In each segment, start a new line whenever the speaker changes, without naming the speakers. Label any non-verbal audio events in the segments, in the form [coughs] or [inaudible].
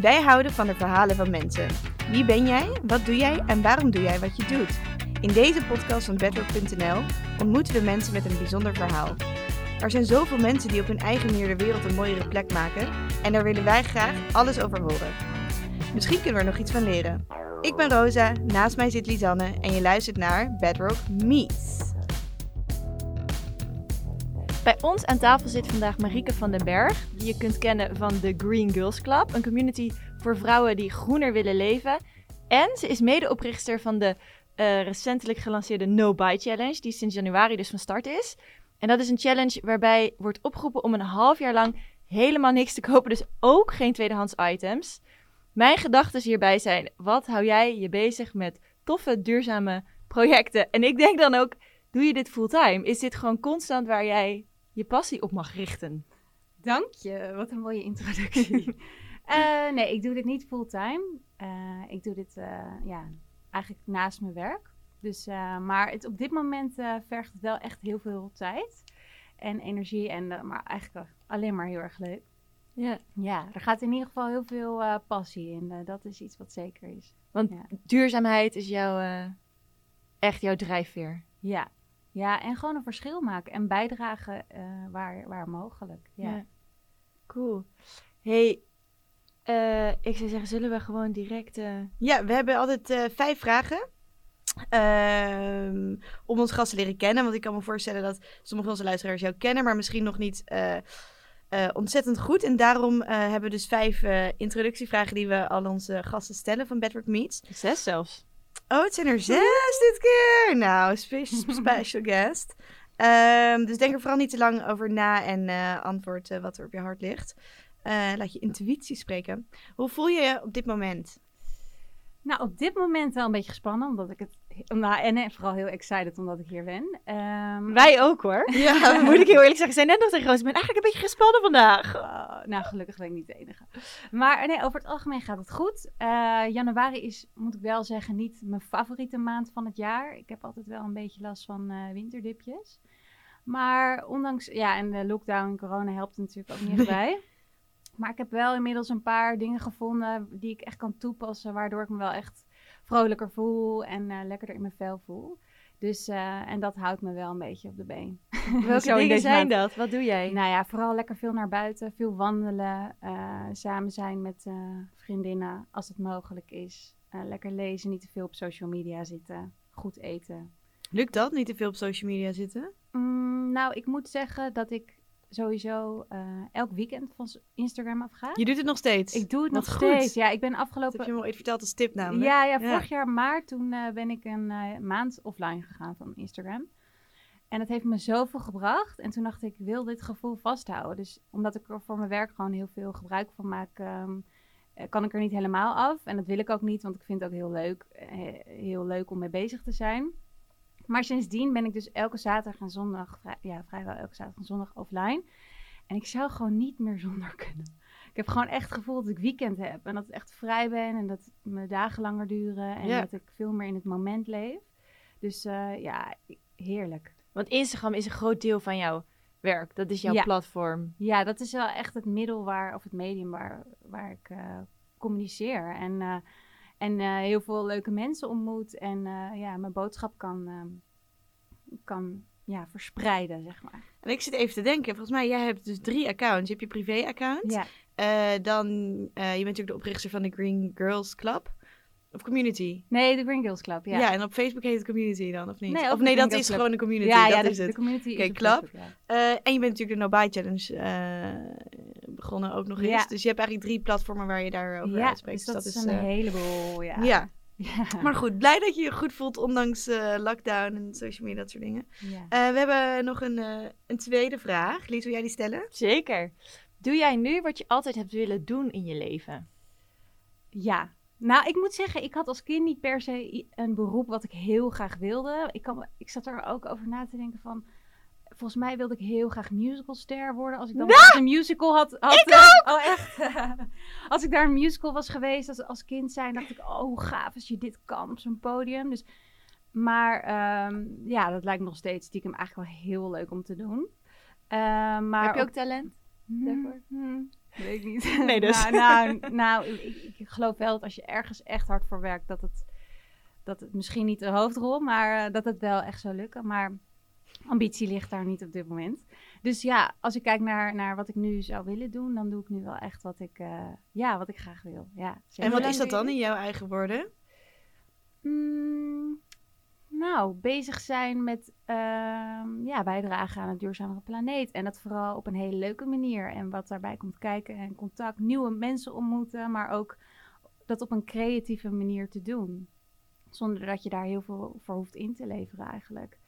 Wij houden van de verhalen van mensen. Wie ben jij? Wat doe jij? En waarom doe jij wat je doet? In deze podcast van bedrock.nl ontmoeten we mensen met een bijzonder verhaal. Er zijn zoveel mensen die op hun eigen manier de wereld een mooiere plek maken en daar willen wij graag alles over horen. Misschien kunnen we er nog iets van leren. Ik ben Rosa, naast mij zit Lisanne en je luistert naar Bedrock Meets.
Bij ons aan tafel zit vandaag Marieke van den Berg, die je kunt kennen van de Green Girls Club, een community voor vrouwen die groener willen leven. En ze is medeoprichter van de eh, recentelijk gelanceerde No Buy Challenge, die sinds januari dus van start is. En dat is een challenge waarbij wordt opgeroepen om een half jaar lang helemaal niks te kopen, dus ook geen tweedehands items. Mijn gedachten hierbij zijn: wat hou jij je bezig met toffe, duurzame projecten? En ik denk dan ook: doe je dit fulltime? Is dit gewoon constant waar jij je passie op mag richten?
Dank je, wat een mooie introductie. [laughs] Eh, nee, ik doe dit niet fulltime. Uh, ik doe dit uh, ja, eigenlijk naast mijn werk. Dus, maar het, op dit moment vergt het wel echt heel veel tijd en energie. En, maar eigenlijk alleen maar heel erg leuk. Ja. ja, er gaat in ieder geval heel veel passie in. dat is iets wat zeker is.
Want ja. duurzaamheid is jouw, echt jouw drijfveer.
Ja, ja, en gewoon een verschil maken en bijdragen uh, waar, waar mogelijk. Ja. ja.
Cool. Hey, uh, ik zou zeggen, zullen we gewoon direct. Uh...
Ja, we hebben altijd vijf vragen. Ehm, om ons gast te leren kennen. Want ik kan me voorstellen dat sommige van onze luisteraars jou kennen, maar misschien nog niet ontzettend goed. En daarom hebben we dus vijf introductievragen die we al onze gasten stellen van Bedrock Meets.
Zes zelfs.
Oh, het zijn er zes dit keer. Nou, special guest. Um, dus denk er vooral niet te lang over na en uh, antwoord uh, wat er op je hart ligt. Uh, laat je intuïtie spreken. Hoe voel je je op dit moment?
Nou, op dit moment wel een beetje gespannen, omdat ik het nou, en vooral heel excited omdat ik hier ben.
Um, Wij ook hoor. [laughs] Ja, moet ik heel eerlijk zeggen. Zijn net nog tegen Roos. Ik ben eigenlijk een beetje gespannen vandaag.
Uh, nou, gelukkig ben ik niet de enige. Maar nee, over het algemeen gaat het goed. Uh, januari is, moet ik wel zeggen, niet mijn favoriete maand van het jaar. Ik heb altijd wel een beetje last van uh, winterdipjes. Maar ondanks, ja, en de lockdown en corona helpt natuurlijk ook niet [laughs] bij. Maar ik heb wel inmiddels een paar dingen gevonden die ik echt kan toepassen, waardoor ik me wel echt vrolijker voel en uh, lekkerder in mijn vel voel. Dus, uh, en dat houdt me wel een beetje op de been. [laughs]
Welke dingen zijn dat? Wat doe jij?
Nou ja, vooral lekker veel naar buiten, veel wandelen, uh, samen zijn met vriendinnen als het mogelijk is. lekker lezen, niet te veel op social media zitten, goed eten.
Lukt dat, niet te veel op social media zitten?
Mm, nou, ik moet zeggen dat ik sowieso uh, elk weekend van Instagram afga.
Je doet het nog steeds?
Ik doe het nog steeds. Ja, ik ben afgelopen...
Dat heb je me ooit verteld als tip namelijk.
Ja, ja vorig jaar maart toen uh, ben ik een uh, maand offline gegaan van Instagram. En dat heeft me zoveel gebracht. En toen dacht ik, ik wil dit gevoel vasthouden. Dus omdat ik er voor mijn werk gewoon heel veel gebruik van maak... Um, kan ik er niet helemaal af. En dat wil ik ook niet, want ik vind het ook heel leuk, heel leuk om mee bezig te zijn. Maar sindsdien ben ik dus elke zaterdag en zondag, ja, vrijwel elke zaterdag en zondag offline. En ik zou gewoon niet meer zonder [laughs] kunnen. Ik heb gewoon echt het gevoel dat ik weekend heb. En dat ik echt vrij ben en dat mijn dagen langer duren. En dat ik veel meer in het moment leef. Dus uh, ja, heerlijk.
Want Instagram is een groot deel van jouw werk. Dat is jouw platform.
Ja, dat is wel echt het middel waar, of het medium waar, waar ik uh, communiceer. En uh, en uh, heel veel leuke mensen ontmoet. En uh, ja, mijn boodschap kan, uh, kan ja, verspreiden, zeg maar.
En ik zit even te denken. Volgens mij, jij hebt dus drie accounts. Je hebt je privé-account. Ja. dan, je bent natuurlijk de oprichter van de Green Girls Club. Of community?
Nee, de Green Girls Club, ja.
Ja, en op Facebook heet het community dan, of niet? Nee, of nee, dat is gewoon een community, ja, dat ja, is de, het.
de community
okay, club. uh, en je bent natuurlijk de No Buy Challenge uh, begonnen ook nog eens. Dus je hebt eigenlijk drie platformen waar je daarover
ja,
uitspreekt.
Dus dat, dus dat is, is een uh, heleboel, ja.
ja. Ja. Maar goed, blij dat je je goed voelt ondanks uh, lockdown en social media, dat soort dingen. Ja. Uh, we hebben nog een, uh, een tweede vraag. Lies, wil jij die stellen?
Zeker. Doe jij nu wat je altijd hebt willen doen in je leven?
Ja, nou, ik moet zeggen, ik had als kind niet per se een beroep wat ik heel graag wilde. Ik, kan, ik zat er ook over na te denken van... Volgens mij wilde ik heel graag musicalster worden. Als ik dan een musical had... had
ik ook!
Oh, echt? [laughs] als ik daar een musical was geweest als, als kind zijn, dacht ik... Oh, hoe gaaf als je dit kan op zo'n podium. Dus, maar um, ja, dat lijkt nog steeds stiekem eigenlijk wel heel leuk om te doen. Uh, maar
Heb je ook talent?
Hmm, daarvoor? Hmm. Weet ik niet. [laughs]
Nee, dus.
nou, nou, nou ik, ik geloof wel dat als je ergens echt hard voor werkt, dat het, dat het misschien niet de hoofdrol, maar eh, dat het wel echt zou lukken. Maar ambitie ligt daar niet op dit moment. Dus ja, als ik kijk naar, naar wat ik nu zou willen doen, dan doe ik nu wel echt wat ik, eh, ja, wat ik graag wil. Ja, zeker.
En wat is dat dan in jouw eigen woorden?
Mm, nou, bezig zijn met ehm, ja, bijdragen aan een duurzamere planeet. En dat vooral op een hele leuke manier. En wat daarbij komt kijken en contact, nieuwe mensen ontmoeten, maar ook dat op een creatieve manier te doen. Zonder dat je daar heel veel voor hoeft in te leveren eigenlijk.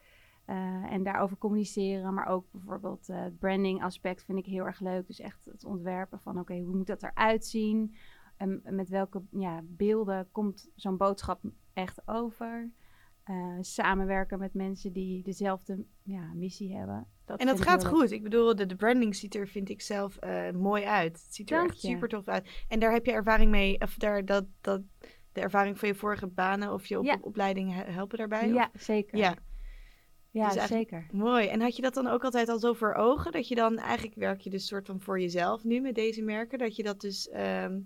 Eh, en daarover communiceren, maar ook bijvoorbeeld eh, het branding aspect vind ik heel erg leuk. Dus echt het ontwerpen van oké, hoe moet dat eruit zien? En met welke ja, beelden komt zo'n boodschap echt over? Eh, samenwerken met mensen die dezelfde ja, missie hebben. Dat
En dat
ik
gaat goed. Ik bedoel, de, de branding ziet er, vind ik zelf, eh, mooi uit. Het ziet er
Dank
echt
je.
super tof uit. En daar heb je ervaring mee, of daar, dat, dat, de ervaring van je vorige banen of je op,
Ja.
op- opleiding he- helpen daarbij?
Ja, zeker.
ja,
ja
dus
zeker.
mooi. En had je dat dan ook altijd al zo voor ogen? Dat je dan, eigenlijk werk je dus soort van voor jezelf nu met deze merken. Dat je dat dus ehm,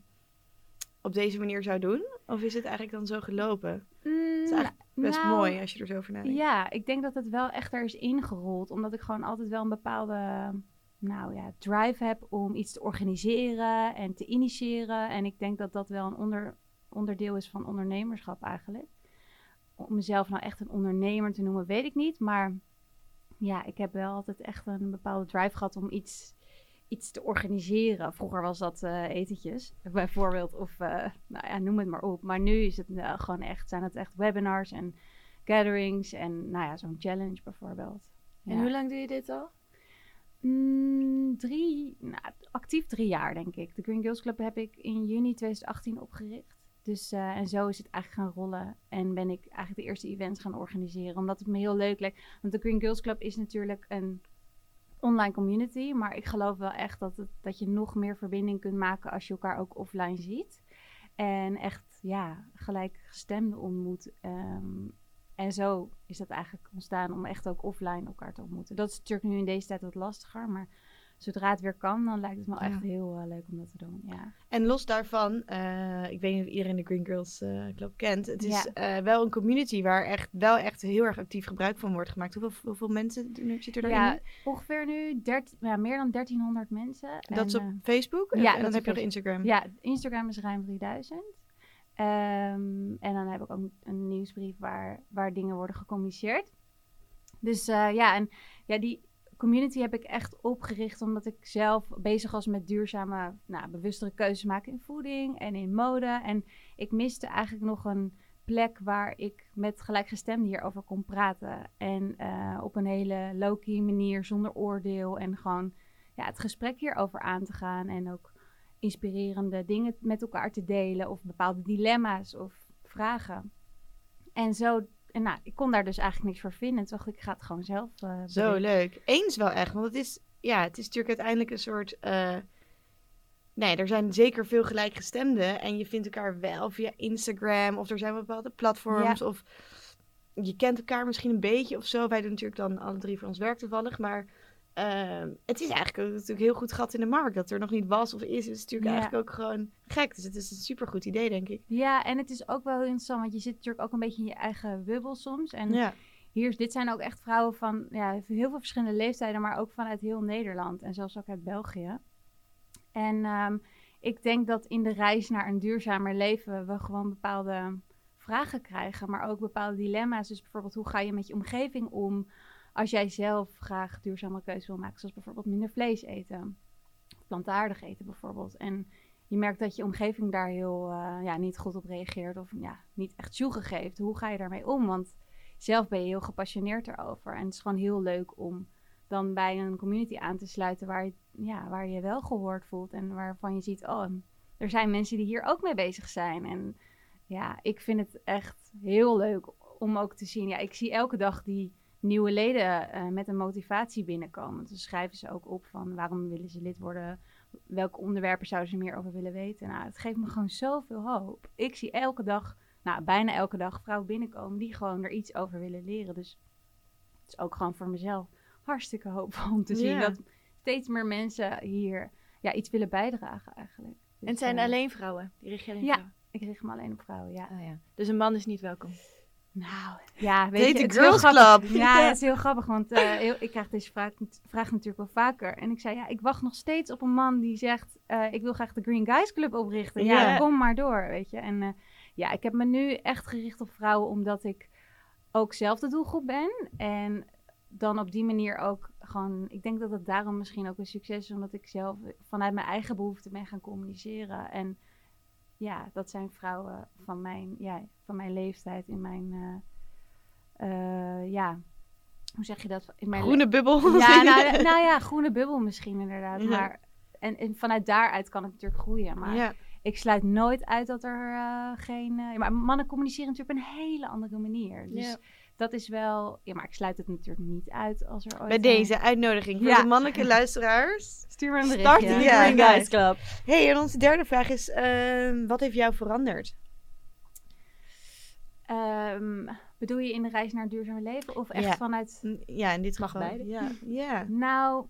op deze manier zou doen? Of is het eigenlijk dan zo gelopen?
Mm,
eigenlijk Best
nou,
mooi als je er zo over nadenkt.
Ja, ik denk dat het wel echt er is ingerold. Omdat ik gewoon altijd wel een bepaalde nou ja, drive heb om iets te organiseren en te initiëren. En ik denk dat dat wel een onder, onderdeel is van ondernemerschap eigenlijk. Om mezelf nou echt een ondernemer te noemen, weet ik niet. Maar ja, ik heb wel altijd echt een bepaalde drive gehad om iets, iets te organiseren. Vroeger was dat eh, etentjes, [laughs] bijvoorbeeld. Of eh, nou ja, noem het maar op. Maar nu is het eh, gewoon echt, zijn het echt webinars en gatherings en nou ja, zo'n challenge bijvoorbeeld.
En hoe lang doe je dit al?
Mm, drie, nou, actief drie jaar denk ik. De Green Girls Club heb ik in juni 2018 opgericht. Dus, en zo is het eigenlijk gaan rollen. En ben ik eigenlijk de eerste events gaan organiseren. Omdat het me heel leuk leek. Want de Green Girls Club is natuurlijk een online community. Maar ik geloof wel echt dat, het, dat je nog meer verbinding kunt maken als je elkaar ook offline ziet. En echt, ja, gelijkgestemden ontmoet. Ehm, en zo is dat eigenlijk ontstaan om echt ook offline elkaar te ontmoeten. Dat is natuurlijk nu in deze tijd wat lastiger, maar zodra het weer kan, dan lijkt het me
Ja.
echt heel eh, leuk om dat te doen. Ja,
En los daarvan, eh, ik weet niet of iedereen de Green Girls eh, Club kent. Het is
Ja.
wel een community waar echt, wel echt heel erg actief gebruik van wordt gemaakt. Hoeveel, hoeveel mensen zitten er
ja
in?
ongeveer nu 13, ja, meer dan 1300 mensen.
Dat is op Facebook?
ja,
en dan heb je nog Instagram.
Ja, Instagram is ruim 3000. Ehm, en dan heb ik ook een nieuwsbrief waar, waar dingen worden gecommuniceerd. Dus ja, en ja, die community heb ik echt opgericht omdat ik zelf bezig was met duurzame, nou, bewustere keuzes maken in voeding en in mode. En ik miste eigenlijk nog een plek waar ik met gelijkgestemden hierover kon praten. En eh, op een hele low-key manier, zonder oordeel. En gewoon ja, het gesprek hierover aan te gaan. En ook inspirerende dingen met elkaar te delen. Of bepaalde dilemma's of vragen. En zo, en nou, ik kon daar dus eigenlijk niks voor vinden. En toen dacht ik, ik ga het gewoon zelf eh
Zo leuk. Eens wel echt, want het is, ja, het is natuurlijk uiteindelijk een soort... eh, nee, er zijn zeker veel gelijkgestemden en je vindt elkaar wel via Instagram of er zijn bepaalde platforms of je kent elkaar misschien een beetje of zo. Wij doen natuurlijk dan alle drie voor ons werk toevallig, maar ehm, het is eigenlijk ook natuurlijk heel goed gat in de markt dat er nog niet was of is. Het is natuurlijk
Ja.
eigenlijk ook gewoon gek, dus het is een supergoed idee, denk ik.
Ja, en het is ook wel heel interessant, want je zit natuurlijk ook een beetje in je eigen bubbel soms. En
Ja,
hier, dit zijn ook echt vrouwen van ja, heel veel verschillende leeftijden, maar ook vanuit heel Nederland en zelfs ook uit België. En ehm, ik denk dat in de reis naar een duurzamer leven we gewoon bepaalde vragen krijgen, maar ook bepaalde dilemma's. Dus bijvoorbeeld, hoe ga je met je omgeving om als jij zelf graag duurzame keuzes wil maken, zoals bijvoorbeeld minder vlees eten, plantaardig eten bijvoorbeeld. En je merkt dat je omgeving daar heel eh, ja, niet goed op reageert of ja, niet echt sjoegen geeft. Hoe ga je daarmee om? Want zelf ben je heel gepassioneerd erover. En het is gewoon heel leuk om dan bij een community aan te sluiten waar je, ja, waar je wel gehoord voelt. En waarvan je ziet, oh, er zijn mensen die hier ook mee bezig zijn. En ja, ik vind het echt heel leuk om ook te zien. Ja, ik zie elke dag die nieuwe leden eh, met een motivatie binnenkomen. Dus schrijven ze ook op van waarom willen ze lid worden? Welke onderwerpen zouden ze meer over willen weten? Nou, het geeft me gewoon zoveel hoop. Ik zie elke dag nou, bijna elke dag vrouwen binnenkomen die gewoon er iets over willen leren. Dus het is ook gewoon voor mezelf hartstikke hoopvol om te zien
Ja.
dat steeds meer mensen hier ja, iets willen bijdragen eigenlijk.
En
Dus,
het zijn
eh,
alleen vrouwen. Die richt je alleen
Ja.
vrouwen.
Ik richt me alleen op vrouwen, ja.
Oh, ja. Dus een man is niet welkom.
Nou, ja, weet je, het heel
Girls
grappig. Ja, [laughs] het is heel grappig, want eh, heel- ik krijg deze vraag, vraag natuurlijk wel vaker. En ik zei, ja, ik wacht nog steeds op een man die zegt, eh, ik wil graag de Green Guys Club oprichten. Ja,
Ja.
kom maar door, weet je. En eh, ja, ik heb me nu echt gericht op vrouwen, omdat ik ook zelf de doelgroep ben. En dan op die manier ook gewoon, ik denk dat het daarom misschien ook een succes is, omdat ik zelf vanuit mijn eigen behoeften ben gaan communiceren. En ja, dat zijn vrouwen van mijn, ja, van mijn leeftijd in mijn, eh, eh, ja, hoe zeg je dat? In mijn
Groene bubbel.
ja, [laughs] nou, nou ja, groene bubbel misschien inderdaad.
Ja.
Maar, en, en vanuit daaruit kan het natuurlijk groeien. Maar
ja.
ik sluit nooit uit dat er eh, geen... maar mannen communiceren natuurlijk op een hele andere manier. Dus
Ja.
Dat is wel... Ja, maar ik sluit het natuurlijk niet uit als er ooit...
Bij deze uitnodiging voor
Ja.
de mannelijke luisteraars.
Stuur me een
Start
berichtje.
in de Green Guys
Club.
hey, en onze derde vraag is: ehm, wat heeft jou veranderd?
Ehm, bedoel je in de reis naar duurzaam leven? Of echt
Ja.
vanuit...
Ja, in dit
Mag
geval.
beide.
Ja. ja.
Nou,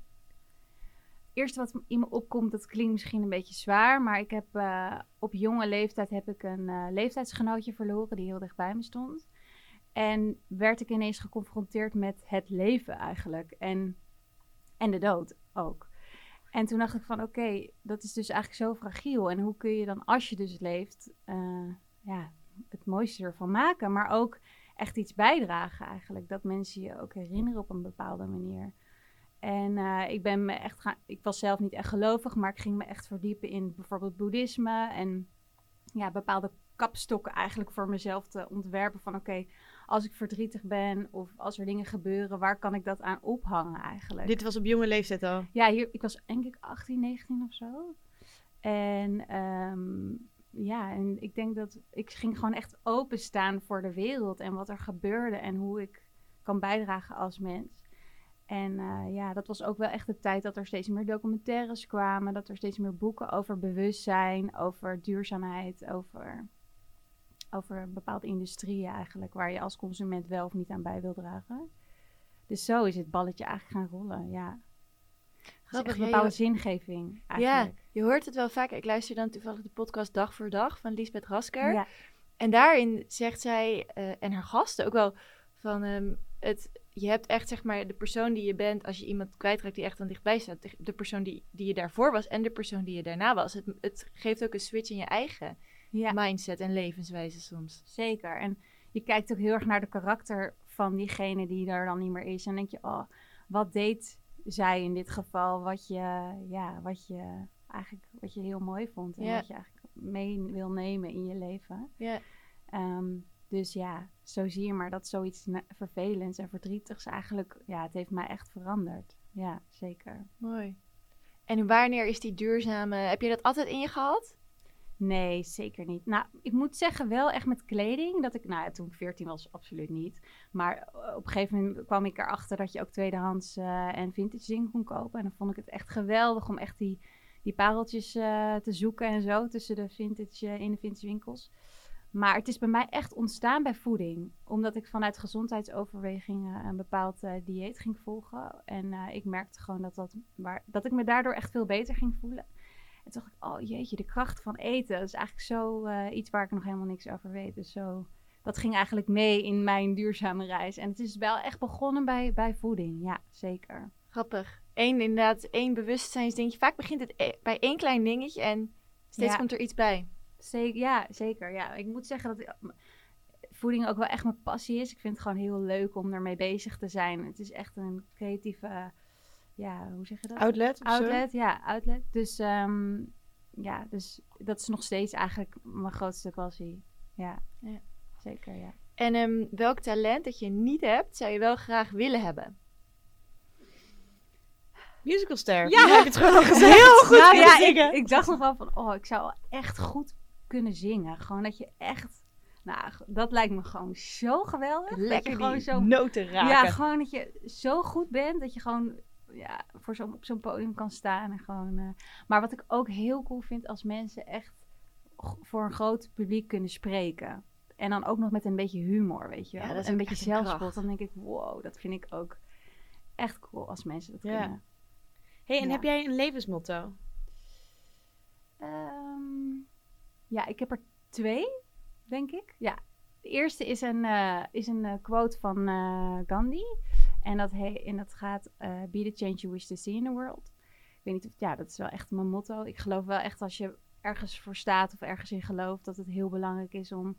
eerst wat in me opkomt, dat klinkt misschien een beetje zwaar, maar ik heb eh, op jonge leeftijd heb ik een eh, leeftijdsgenootje verloren die heel dicht bij me stond. En werd ik ineens geconfronteerd met het leven eigenlijk en, en de dood ook. En toen dacht ik van oké, dat is dus eigenlijk zo fragiel. En hoe kun je dan als je dus leeft, eh, ja, het mooiste ervan maken, maar ook echt iets bijdragen eigenlijk. Dat mensen je ook herinneren op een bepaalde manier. En eh, ik ben me echt. Ik was zelf niet echt gelovig, maar ik ging me echt verdiepen in bijvoorbeeld boeddhisme en ja, bepaalde kapstokken eigenlijk voor mezelf te ontwerpen. Van oké, als ik verdrietig ben of als er dingen gebeuren, waar kan ik dat aan ophangen eigenlijk?
Dit was op jonge leeftijd al.
Ja, hier, ik was denk ik 18, 19 of zo. En ehm, ja, en ik denk dat ik ging gewoon echt openstaan voor de wereld en wat er gebeurde en hoe ik kan bijdragen als mens. En eh, ja, dat was ook wel echt de tijd dat er steeds meer documentaires kwamen, dat er steeds meer boeken over bewustzijn, over duurzaamheid, over, over bepaalde industrieën eigenlijk, waar je als consument wel of niet aan bij wil dragen. Dus zo is het balletje eigenlijk gaan rollen, ja.
Grappig, ja,
een bepaalde zingeving
Ja,
eigenlijk.
je hoort het wel vaak. Ik luister dan toevallig de podcast Dag voor Dag van Lisbeth Rasker.
Ja.
En daarin zegt zij, eh, en haar gasten ook wel, van ehm, het, je hebt echt zeg maar de persoon die je bent als je iemand kwijtraakt die echt dan dichtbij staat. De, de persoon die, die je daarvoor was en de persoon die je daarna was. Het, het geeft ook een switch in je eigen
ja,
mindset en levenswijze soms.
zeker. En je kijkt ook heel erg naar de karakter van diegene die er dan niet meer is. En denk je, oh, wat deed zij in dit geval wat je, ja, wat je eigenlijk wat je heel mooi vond. En
Ja.
wat je eigenlijk mee wil nemen in je leven.
Ja.
Ehm, dus ja, zo zie je maar dat zoiets vervelends en verdrietigs eigenlijk, ja, het heeft mij echt veranderd. Ja, zeker.
Mooi. En wanneer is die duurzame, heb je dat altijd in je gehad?
Nee, zeker niet. Nou, ik moet zeggen, wel echt met kleding. Dat ik, nou, toen ik 14 was, absoluut niet. Maar eh, op een gegeven moment kwam ik erachter dat je ook tweedehands eh, en vintage dingen kon kopen. En dan vond ik het echt geweldig om echt die, die pareltjes eh, te zoeken en zo tussen de vintage, in de vintage winkels. Maar het is bij mij echt ontstaan bij voeding. Omdat ik vanuit gezondheidsoverwegingen een bepaald dieet ging volgen. En ik merkte gewoon dat, dat, waar, dat ik me daardoor echt veel beter ging voelen. En toen dacht ik, oh jeetje, de kracht van eten. Dat is eigenlijk zo eh, iets waar ik nog helemaal niks over weet. Dus zo, dat ging eigenlijk mee in mijn duurzame reis. En het is wel echt begonnen bij, bij voeding. Ja, zeker.
Grappig. Eén inderdaad, één bewustzijnsdingetje. Vaak begint het e- bij één klein dingetje en steeds
Ja.
komt er iets bij.
Zeker, ja, zeker. Ja. Ik moet zeggen dat ik- voeding ook wel echt mijn passie is. Ik vind het gewoon heel leuk om ermee bezig te zijn. Het is echt een creatieve, ja, hoe zeg je dat?
Outlet? of zo?
Outlet, ja, outlet. Dus ehm, ja, dus dat is nog steeds eigenlijk mijn grootste passie. Ja,
Ja.
zeker, ja.
En ehm, welk talent dat je niet hebt, zou je wel graag willen hebben?
Musicalster.
Ja.
Heb je het gewoon al [laughs] gezegd.
Heel goed nou,
kunnen
ja,
zingen.
ik, ik dacht nog wel van, oh, ik zou echt goed kunnen zingen. Gewoon dat je echt, nou, dat lijkt me gewoon zo geweldig. dat je
Lekker
gewoon
die
zo
noten raken.
Ja, gewoon dat je zo goed bent dat je gewoon ja, voor zo, op zo'n podium kan staan. En gewoon, eh, maar wat ik ook heel cool vind als mensen echt voor een groot publiek kunnen spreken. En dan ook nog met een beetje humor, weet je wel.
Ja, dat is
en een beetje zelfspot. Dan denk ik, wow, dat vind ik ook echt cool als mensen dat
Ja.
kunnen.
Hey, en
Ja.
heb jij een levensmotto?
Ehm, ja, ik heb er twee, denk ik. Ja, de eerste is een, eh, is een eh, quote van Gandhi. En dat, he en dat gaat, eh, be the change you wish to see in the world. Ik weet niet of, ja, dat is wel echt mijn motto. Ik geloof wel echt als je ergens voor staat of ergens in gelooft, dat het heel belangrijk is om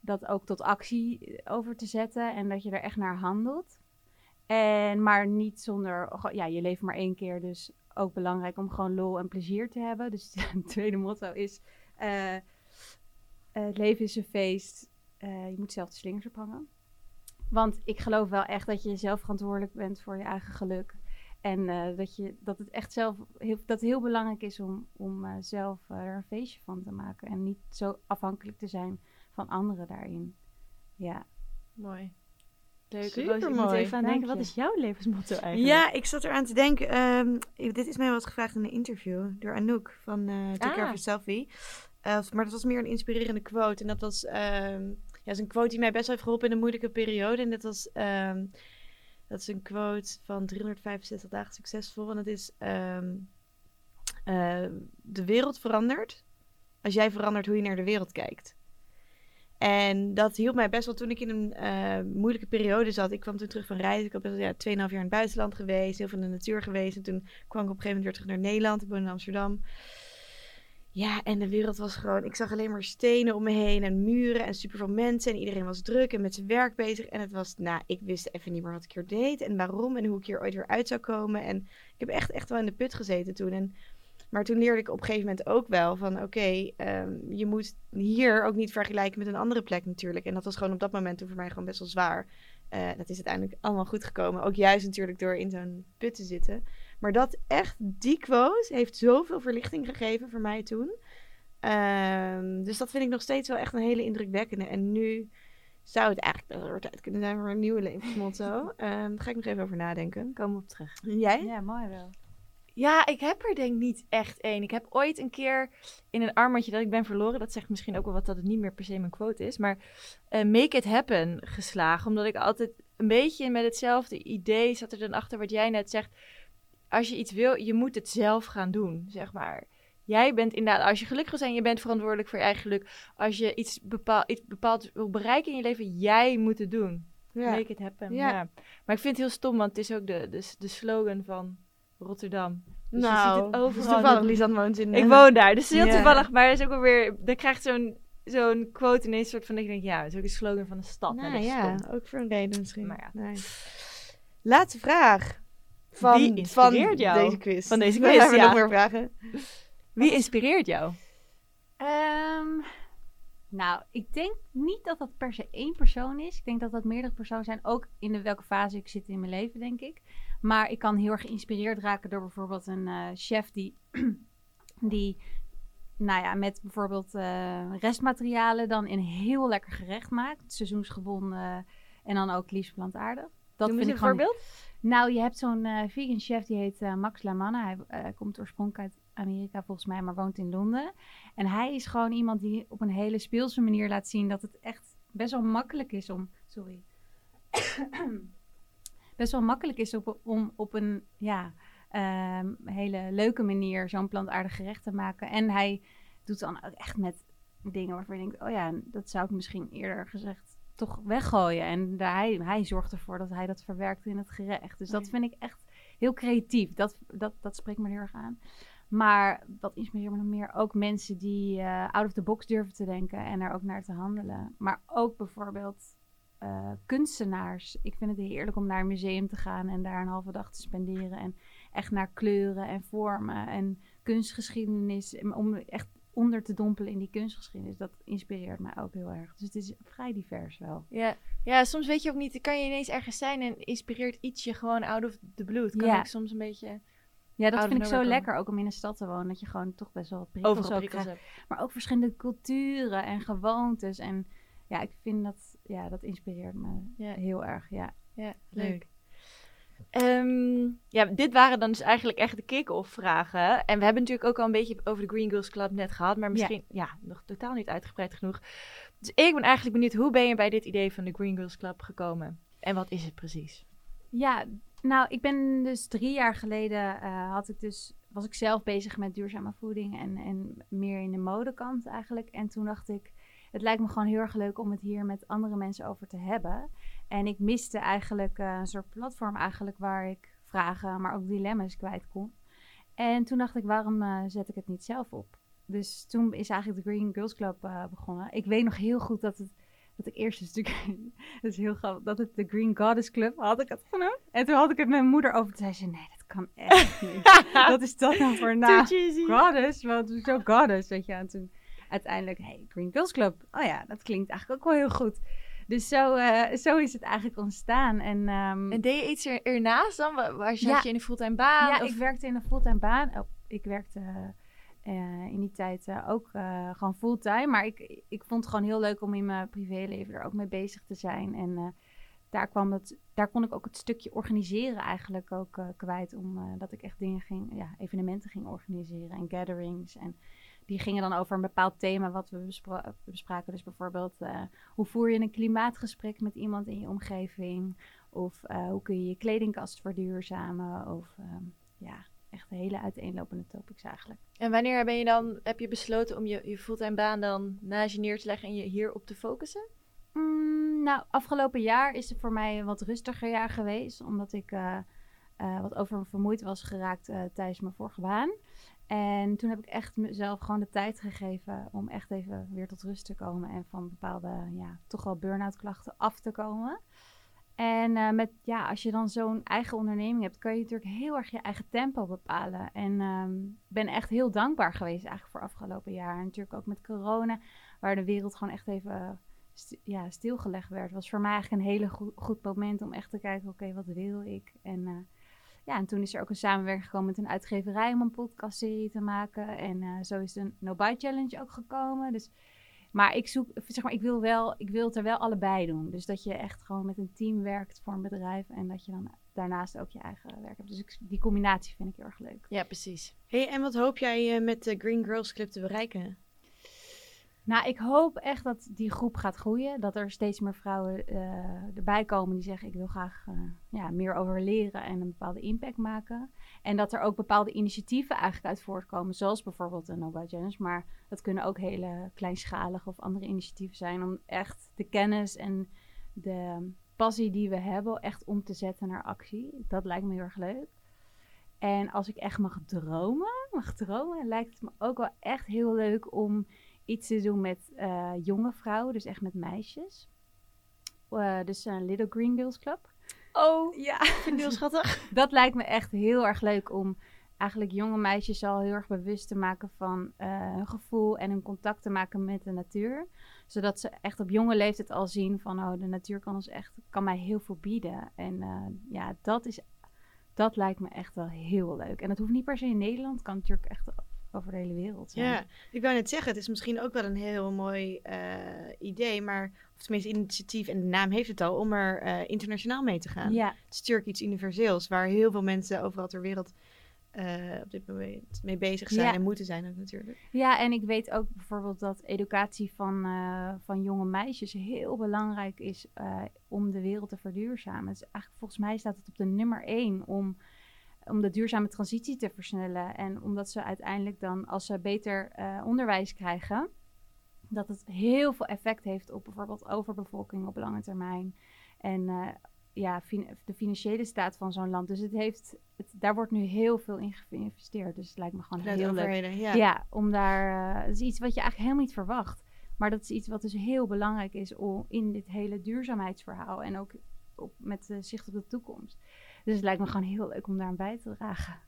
dat ook tot actie over te zetten. En dat je er echt naar handelt. En maar niet zonder, ja, je leeft maar één keer, dus ook belangrijk om gewoon lol en plezier te hebben. Dus [laughs] het tweede motto is, eh, eh, het leven is een feest, eh, je moet zelf de slingers ophangen. Want ik geloof wel echt dat je zelf verantwoordelijk bent voor je eigen geluk. En eh, dat, je, dat het echt zelf heel, dat het heel belangrijk is om, om eh, zelf eh, er een feestje van te maken. En niet zo afhankelijk te zijn van anderen daarin. Ja,
Mooi. Leuk.
Supermooi.
Roos, ik moet even aan
Dank
denken, wat is jouw levensmotto eigenlijk?
Ja, ik zat eraan te denken. ehm, dit is mij wel eens gevraagd in een interview door Anouk van eh Take Care
Ah.
of. Eh, maar dat was meer een inspirerende quote. En dat was ehm, ja, is een quote die mij best wel heeft geholpen in een moeilijke periode. En dat was ehm, dat is een quote van 365 dagen succesvol. En dat is ehm, eh, de wereld verandert als jij verandert hoe je naar de wereld kijkt. En dat hielp mij best wel toen ik in een moeilijke periode zat. Ik kwam toen terug van reizen. Ik had best wel ja, 2,5 jaar in het buitenland geweest. Heel veel in de natuur geweest. En toen kwam ik op een gegeven moment weer terug naar Nederland. Ik woonde in Amsterdam. Ja, en de wereld was gewoon... Ik zag alleen maar stenen om me heen en muren en superveel mensen. En iedereen was druk en met zijn werk bezig. En het was... Nou, ik wist even niet meer wat ik hier deed en waarom. En hoe ik hier ooit weer uit zou komen. En ik heb echt, echt wel in de put gezeten toen. En, maar toen leerde ik op een gegeven moment ook wel van... Oké, ehm, je moet hier ook niet vergelijken met een andere plek natuurlijk. En dat was gewoon op dat moment toen voor mij gewoon best wel zwaar. Eh, dat is uiteindelijk allemaal goed gekomen. Ook juist natuurlijk door in zo'n put te zitten. Maar dat echt, die quote heeft zoveel verlichting gegeven voor mij toen. Ehm, dus dat vind ik nog steeds wel echt een hele indrukwekkende. En nu zou het eigenlijk wel weer tijd kunnen zijn voor een nieuwe levensmotto. [laughs] Ehm daar ga ik nog even over nadenken.
We op terug.
En jij?
ja mooi wel.
Ja, ik heb er denk ik niet echt één. Ik heb ooit een keer in een armbandje dat ik ben verloren, dat zegt misschien ook wel wat dat het niet meer per se mijn quote is, maar eh, make it happen geslagen. Omdat ik altijd een beetje met hetzelfde idee zat er dan achter wat jij net zegt. Als je iets wil, je moet het zelf gaan doen, zeg maar. Jij bent inderdaad, als je gelukkig wil zijn, je bent verantwoordelijk voor je eigen geluk. Als je iets, bepaal, iets bepaald wil bereiken in je leven, jij moet het doen.
Ja.
Make it happen.
Ja.
Ja. Maar ik vind het heel stom, want het is ook de, de, de slogan van Rotterdam. Dus je
nou,
ziet het overal.
dus toevallig, Lisanne woont in...
Ik
eh,
woon daar, dus het heel toevallig. Maar het is ook alweer, dan krijgt zo'n zo'n quote ineens soort van dat je denkt, ja, het is ook een slogan van de stad.
Nou
dat
ja, ook voor een reden misschien.
Maar ja.
Nee. Laatste vraag. Van,
Wie inspireert
van
jou?
deze quiz.
Van deze [laughs]
We
quiz,
hebben
ja.
nog meer vragen.
Wie inspireert jou?
Ehm, nou, ik denk niet dat dat per se één persoon is. Ik denk dat dat meerdere personen zijn. Ook in de, welke fase ik zit in mijn leven, denk ik. Maar ik kan heel erg geïnspireerd raken door bijvoorbeeld een eh, chef die, [clears throat] die, nou ja, met bijvoorbeeld eh, restmaterialen dan een heel lekker gerecht maakt. Seizoensgebonden en dan ook liefst plantaardig. Dat
Noem
vind ik
een
gewoon
voorbeeld.
Nou, je hebt zo'n eh, vegan chef die heet eh, Max Lamanna. Hij eh, komt oorspronkelijk uit Amerika volgens mij, maar woont in Londen. En hij is gewoon iemand die op een hele speelse manier laat zien dat het echt best wel makkelijk is om. Sorry. [coughs] best wel makkelijk is om op een ja, ehm, hele leuke manier zo'n plantaardig gerecht te maken. En hij doet dan ook echt met dingen waarvan je denkt: oh ja, dat zou ik misschien eerder gezegd toch weggooien. En daar, hij, hij zorgt ervoor dat hij dat verwerkt in het gerecht. Dus dat vind ik echt heel creatief. Dat, dat, dat spreekt me heel erg aan. Maar wat inspireert me nog meer? Ook mensen die eh, out of the box durven te denken en er ook naar te handelen. Maar ook bijvoorbeeld eh, kunstenaars. Ik vind het heerlijk om naar een museum te gaan en daar een halve dag te spenderen. En echt naar kleuren en vormen en kunstgeschiedenis. en Om echt onder te dompelen in die kunstgeschiedenis. Dat inspireert mij ook heel erg. Dus het is vrij divers wel.
Ja. ja, soms weet je ook niet, kan je ineens ergens zijn en inspireert iets je gewoon out of the blue. Het kan
Ja.
ook soms een beetje
Ja, dat vind ik zo lekker, ook om in een stad te wonen. Dat je gewoon toch best wel wat prikkels
overal prikkels hebt.
Maar ook verschillende culturen en gewoontes. En ja, ik vind dat, ja, dat inspireert me
Ja.
heel erg. Ja.
Ja,
Leuk.
leuk. Ehm, ja, dit waren dan dus eigenlijk echt de kick-off vragen. En we hebben natuurlijk ook al een beetje over de Green Girls Club net gehad, maar misschien ja. nog totaal niet uitgebreid genoeg. Dus ik ben eigenlijk benieuwd, hoe ben je bij dit idee van de Green Girls Club gekomen? En wat is het precies?
Ja, nou, ik ben dus drie jaar geleden, eh, had ik dus, was ik zelf bezig met duurzame voeding en, en meer in de modekant eigenlijk. En toen dacht ik, het lijkt me gewoon heel erg leuk om het hier met andere mensen over te hebben. En ik miste eigenlijk eh, een soort platform eigenlijk waar ik vragen, maar ook dilemma's kwijt kon. En toen dacht ik, waarom uh, zet ik het niet zelf op? Dus toen is eigenlijk de Green Girls Club uh, begonnen. Ik weet nog heel goed dat het dat ik eerst een stuk, [laughs] dat is heel grappig, dat het de Green Goddess Club had ik het genoemd. En toen had ik het met mijn moeder over. Toen zei ze, nee, dat kan echt [laughs] niet. Wat is dat nou voor naam? Goddess, is zo Goddess, weet je. En toen uiteindelijk, hey, Green Girls Club. Oh ja, dat klinkt eigenlijk ook wel heel goed. Dus zo, uh, zo is het eigenlijk ontstaan. En, um,
en deed je iets er, ernaast dan? Zat ja, je in een fulltime baan?
Ja,
of?
ik werkte in een fulltime baan. Oh, ik werkte uh, in die tijd uh, ook gewoon fulltime. Maar ik, ik vond het gewoon heel leuk om in mijn privéleven er ook mee bezig te zijn. En daar, kwam het, daar kon ik ook het stukje organiseren eigenlijk ook kwijt. Omdat ik echt dingen ging, ja, evenementen ging organiseren en gatherings. En die gingen dan over een bepaald thema wat we bespra bespraken. Dus bijvoorbeeld, uh, hoe voer je een klimaatgesprek met iemand in je omgeving? Of uh, hoe kun je je kledingkast verduurzamen? Of uh, ja, echt hele uiteenlopende topics eigenlijk.
En wanneer ben je dan, heb je besloten om je, je fulltime baan dan naast je neer te leggen en je hierop te focussen?
Mm, nou, afgelopen jaar is het voor mij een wat rustiger jaar geweest. Omdat ik wat oververmoeid was geraakt tijdens mijn vorige baan. En toen heb ik echt mezelf gewoon de tijd gegeven om echt even weer tot rust te komen en van bepaalde, ja, toch wel burn-out klachten af te komen. En uh, met, ja, als je dan zo'n eigen onderneming hebt, kan je natuurlijk heel erg je eigen tempo bepalen. En um, ben echt heel dankbaar geweest eigenlijk voor afgelopen jaar. En natuurlijk ook met corona, waar de wereld gewoon echt even st ja, stilgelegd werd. was voor mij eigenlijk een hele goed, moment om echt te kijken, oké, wat wil ik? En uh, ja, en toen is er ook een samenwerking gekomen met een uitgeverij om een podcastserie te maken. En uh, zo is de No Buy Challenge ook gekomen. Dus, maar ik zoek, zeg maar, ik wil, wel, ik wil het er wel allebei doen. Dus dat je echt gewoon met een team werkt voor een bedrijf. En dat je dan daarnaast ook je eigen werk hebt. Dus ik, die combinatie vind ik heel erg leuk.
Ja, precies.
Hey, en wat hoop jij uh, met de Green Girls Club te bereiken?
Nou, ik hoop echt dat die groep gaat groeien. Dat er steeds meer vrouwen uh, erbij komen die zeggen: Ik wil graag uh, ja, meer over leren en een bepaalde impact maken. En dat er ook bepaalde initiatieven eigenlijk uit voortkomen, zoals bijvoorbeeld de Nobel Challenge. Maar dat kunnen ook hele kleinschalige of andere initiatieven zijn om echt de kennis en de passie die we hebben echt om te zetten naar actie. Dat lijkt me heel erg leuk. En als ik echt mag dromen, mag dromen, lijkt het me ook wel echt heel leuk om iets te doen met uh, jonge vrouwen, dus echt met meisjes. Uh, dus een Little Green Girls Club.
Oh, ja. [laughs] heel schattig. [laughs]
dat lijkt me echt heel erg leuk om eigenlijk jonge meisjes al heel erg bewust te maken van uh, hun gevoel en hun contact te maken met de natuur. Zodat ze echt op jonge leeftijd al zien van, oh, de natuur kan ons echt, kan mij heel veel bieden. En ja, dat is, dat lijkt me echt wel heel leuk. En dat hoeft niet per se in Nederland, kan natuurlijk echt over de hele wereld zijn.
Ja, ik wou net zeggen, het is misschien ook wel een heel mooi uh, idee, maar, of tenminste initiatief, en de naam heeft het al, om er uh, internationaal mee te gaan.
Ja.
Het is natuurlijk iets universeels, waar heel veel mensen overal ter wereld uh, op dit moment mee bezig zijn ja. en moeten zijn ook natuurlijk.
Ja, en ik weet ook bijvoorbeeld dat educatie van, van jonge meisjes heel belangrijk is om de wereld te verduurzamen. Dus eigenlijk volgens mij staat het op de nummer één om om de duurzame transitie te versnellen. En omdat ze uiteindelijk dan, als ze beter uh, onderwijs krijgen, dat het heel veel effect heeft op bijvoorbeeld overbevolking op lange termijn. En uh, ja, fin de financiële staat van zo'n land. Dus het heeft, het, daar wordt nu heel veel in geïnvesteerd. Dus het lijkt me gewoon
Net
heel leuk.
Ja.
ja, om daar, uh, dat is iets wat je eigenlijk helemaal niet verwacht. Maar dat is iets wat dus heel belangrijk is om in dit hele duurzaamheidsverhaal en ook op, met zicht op de toekomst. Dus het lijkt me gewoon heel leuk om daar aan bij te dragen.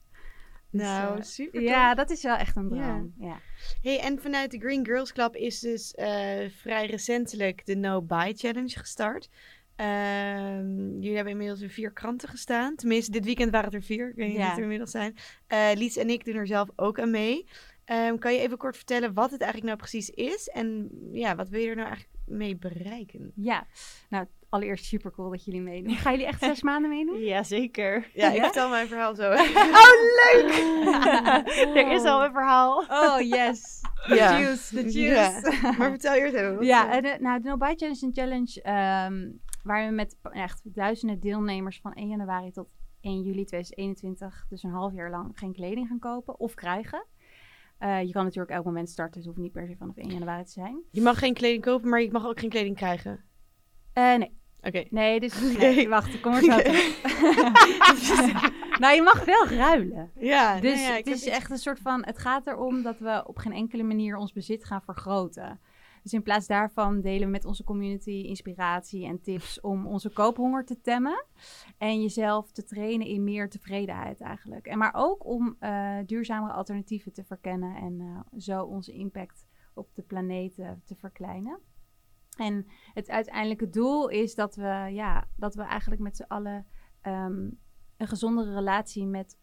Dus, nou, uh, super.
Ja, dat is wel echt een droom. Ja. ja.
Hey, en vanuit de Green Girls Club is dus uh, vrij recentelijk de No Buy Challenge gestart. Um, jullie hebben inmiddels in vier kranten gestaan. Tenminste, dit weekend waren het er vier. Ik weet niet ja. of er inmiddels zijn. Uh, Lies en ik doen er zelf ook aan mee. Um, kan je even kort vertellen wat het eigenlijk nou precies is? En ja, wat wil je er nou eigenlijk mee bereiken?
Ja, nou allereerst super cool dat jullie meedoen. [laughs] Gaan jullie echt zes maanden meedoen?
Jazeker.
Ja, ik vertel mijn verhaal zo.
oh, leuk! [laughs] er is al een verhaal.
Oh, yes. [laughs] The juice, the juice.
Maar vertel eerst even.
Ja, en de, nou, de No Buy Challenge is een challenge um, waar we met echt duizenden deelnemers van 1 januari tot 1 juli 2021 dus een half jaar lang geen kleding gaan kopen of krijgen. Eh, je kan natuurlijk elk moment starten, dus het hoeft niet per se vanaf 1 januari te zijn.
Je mag geen kleding kopen, maar je mag ook geen kleding krijgen.
Eh, nee,
Oké.
nee, dus nee, wacht, kom er zo [laughs] nou, je mag wel ruilen.
Ja,
Dus
nou ja, ik
het is
iets-
echt een soort van, het gaat erom dat we op geen enkele manier ons bezit gaan vergroten. Dus in plaats daarvan delen we met onze community inspiratie en tips om onze koophonger te temmen. En jezelf te trainen in meer tevredenheid eigenlijk. En maar ook om eh duurzamere alternatieven te verkennen en eh, zo onze impact op de planeet te verkleinen. En het uiteindelijke doel is dat we, ja, dat we eigenlijk met z'n allen ehm, een gezondere relatie met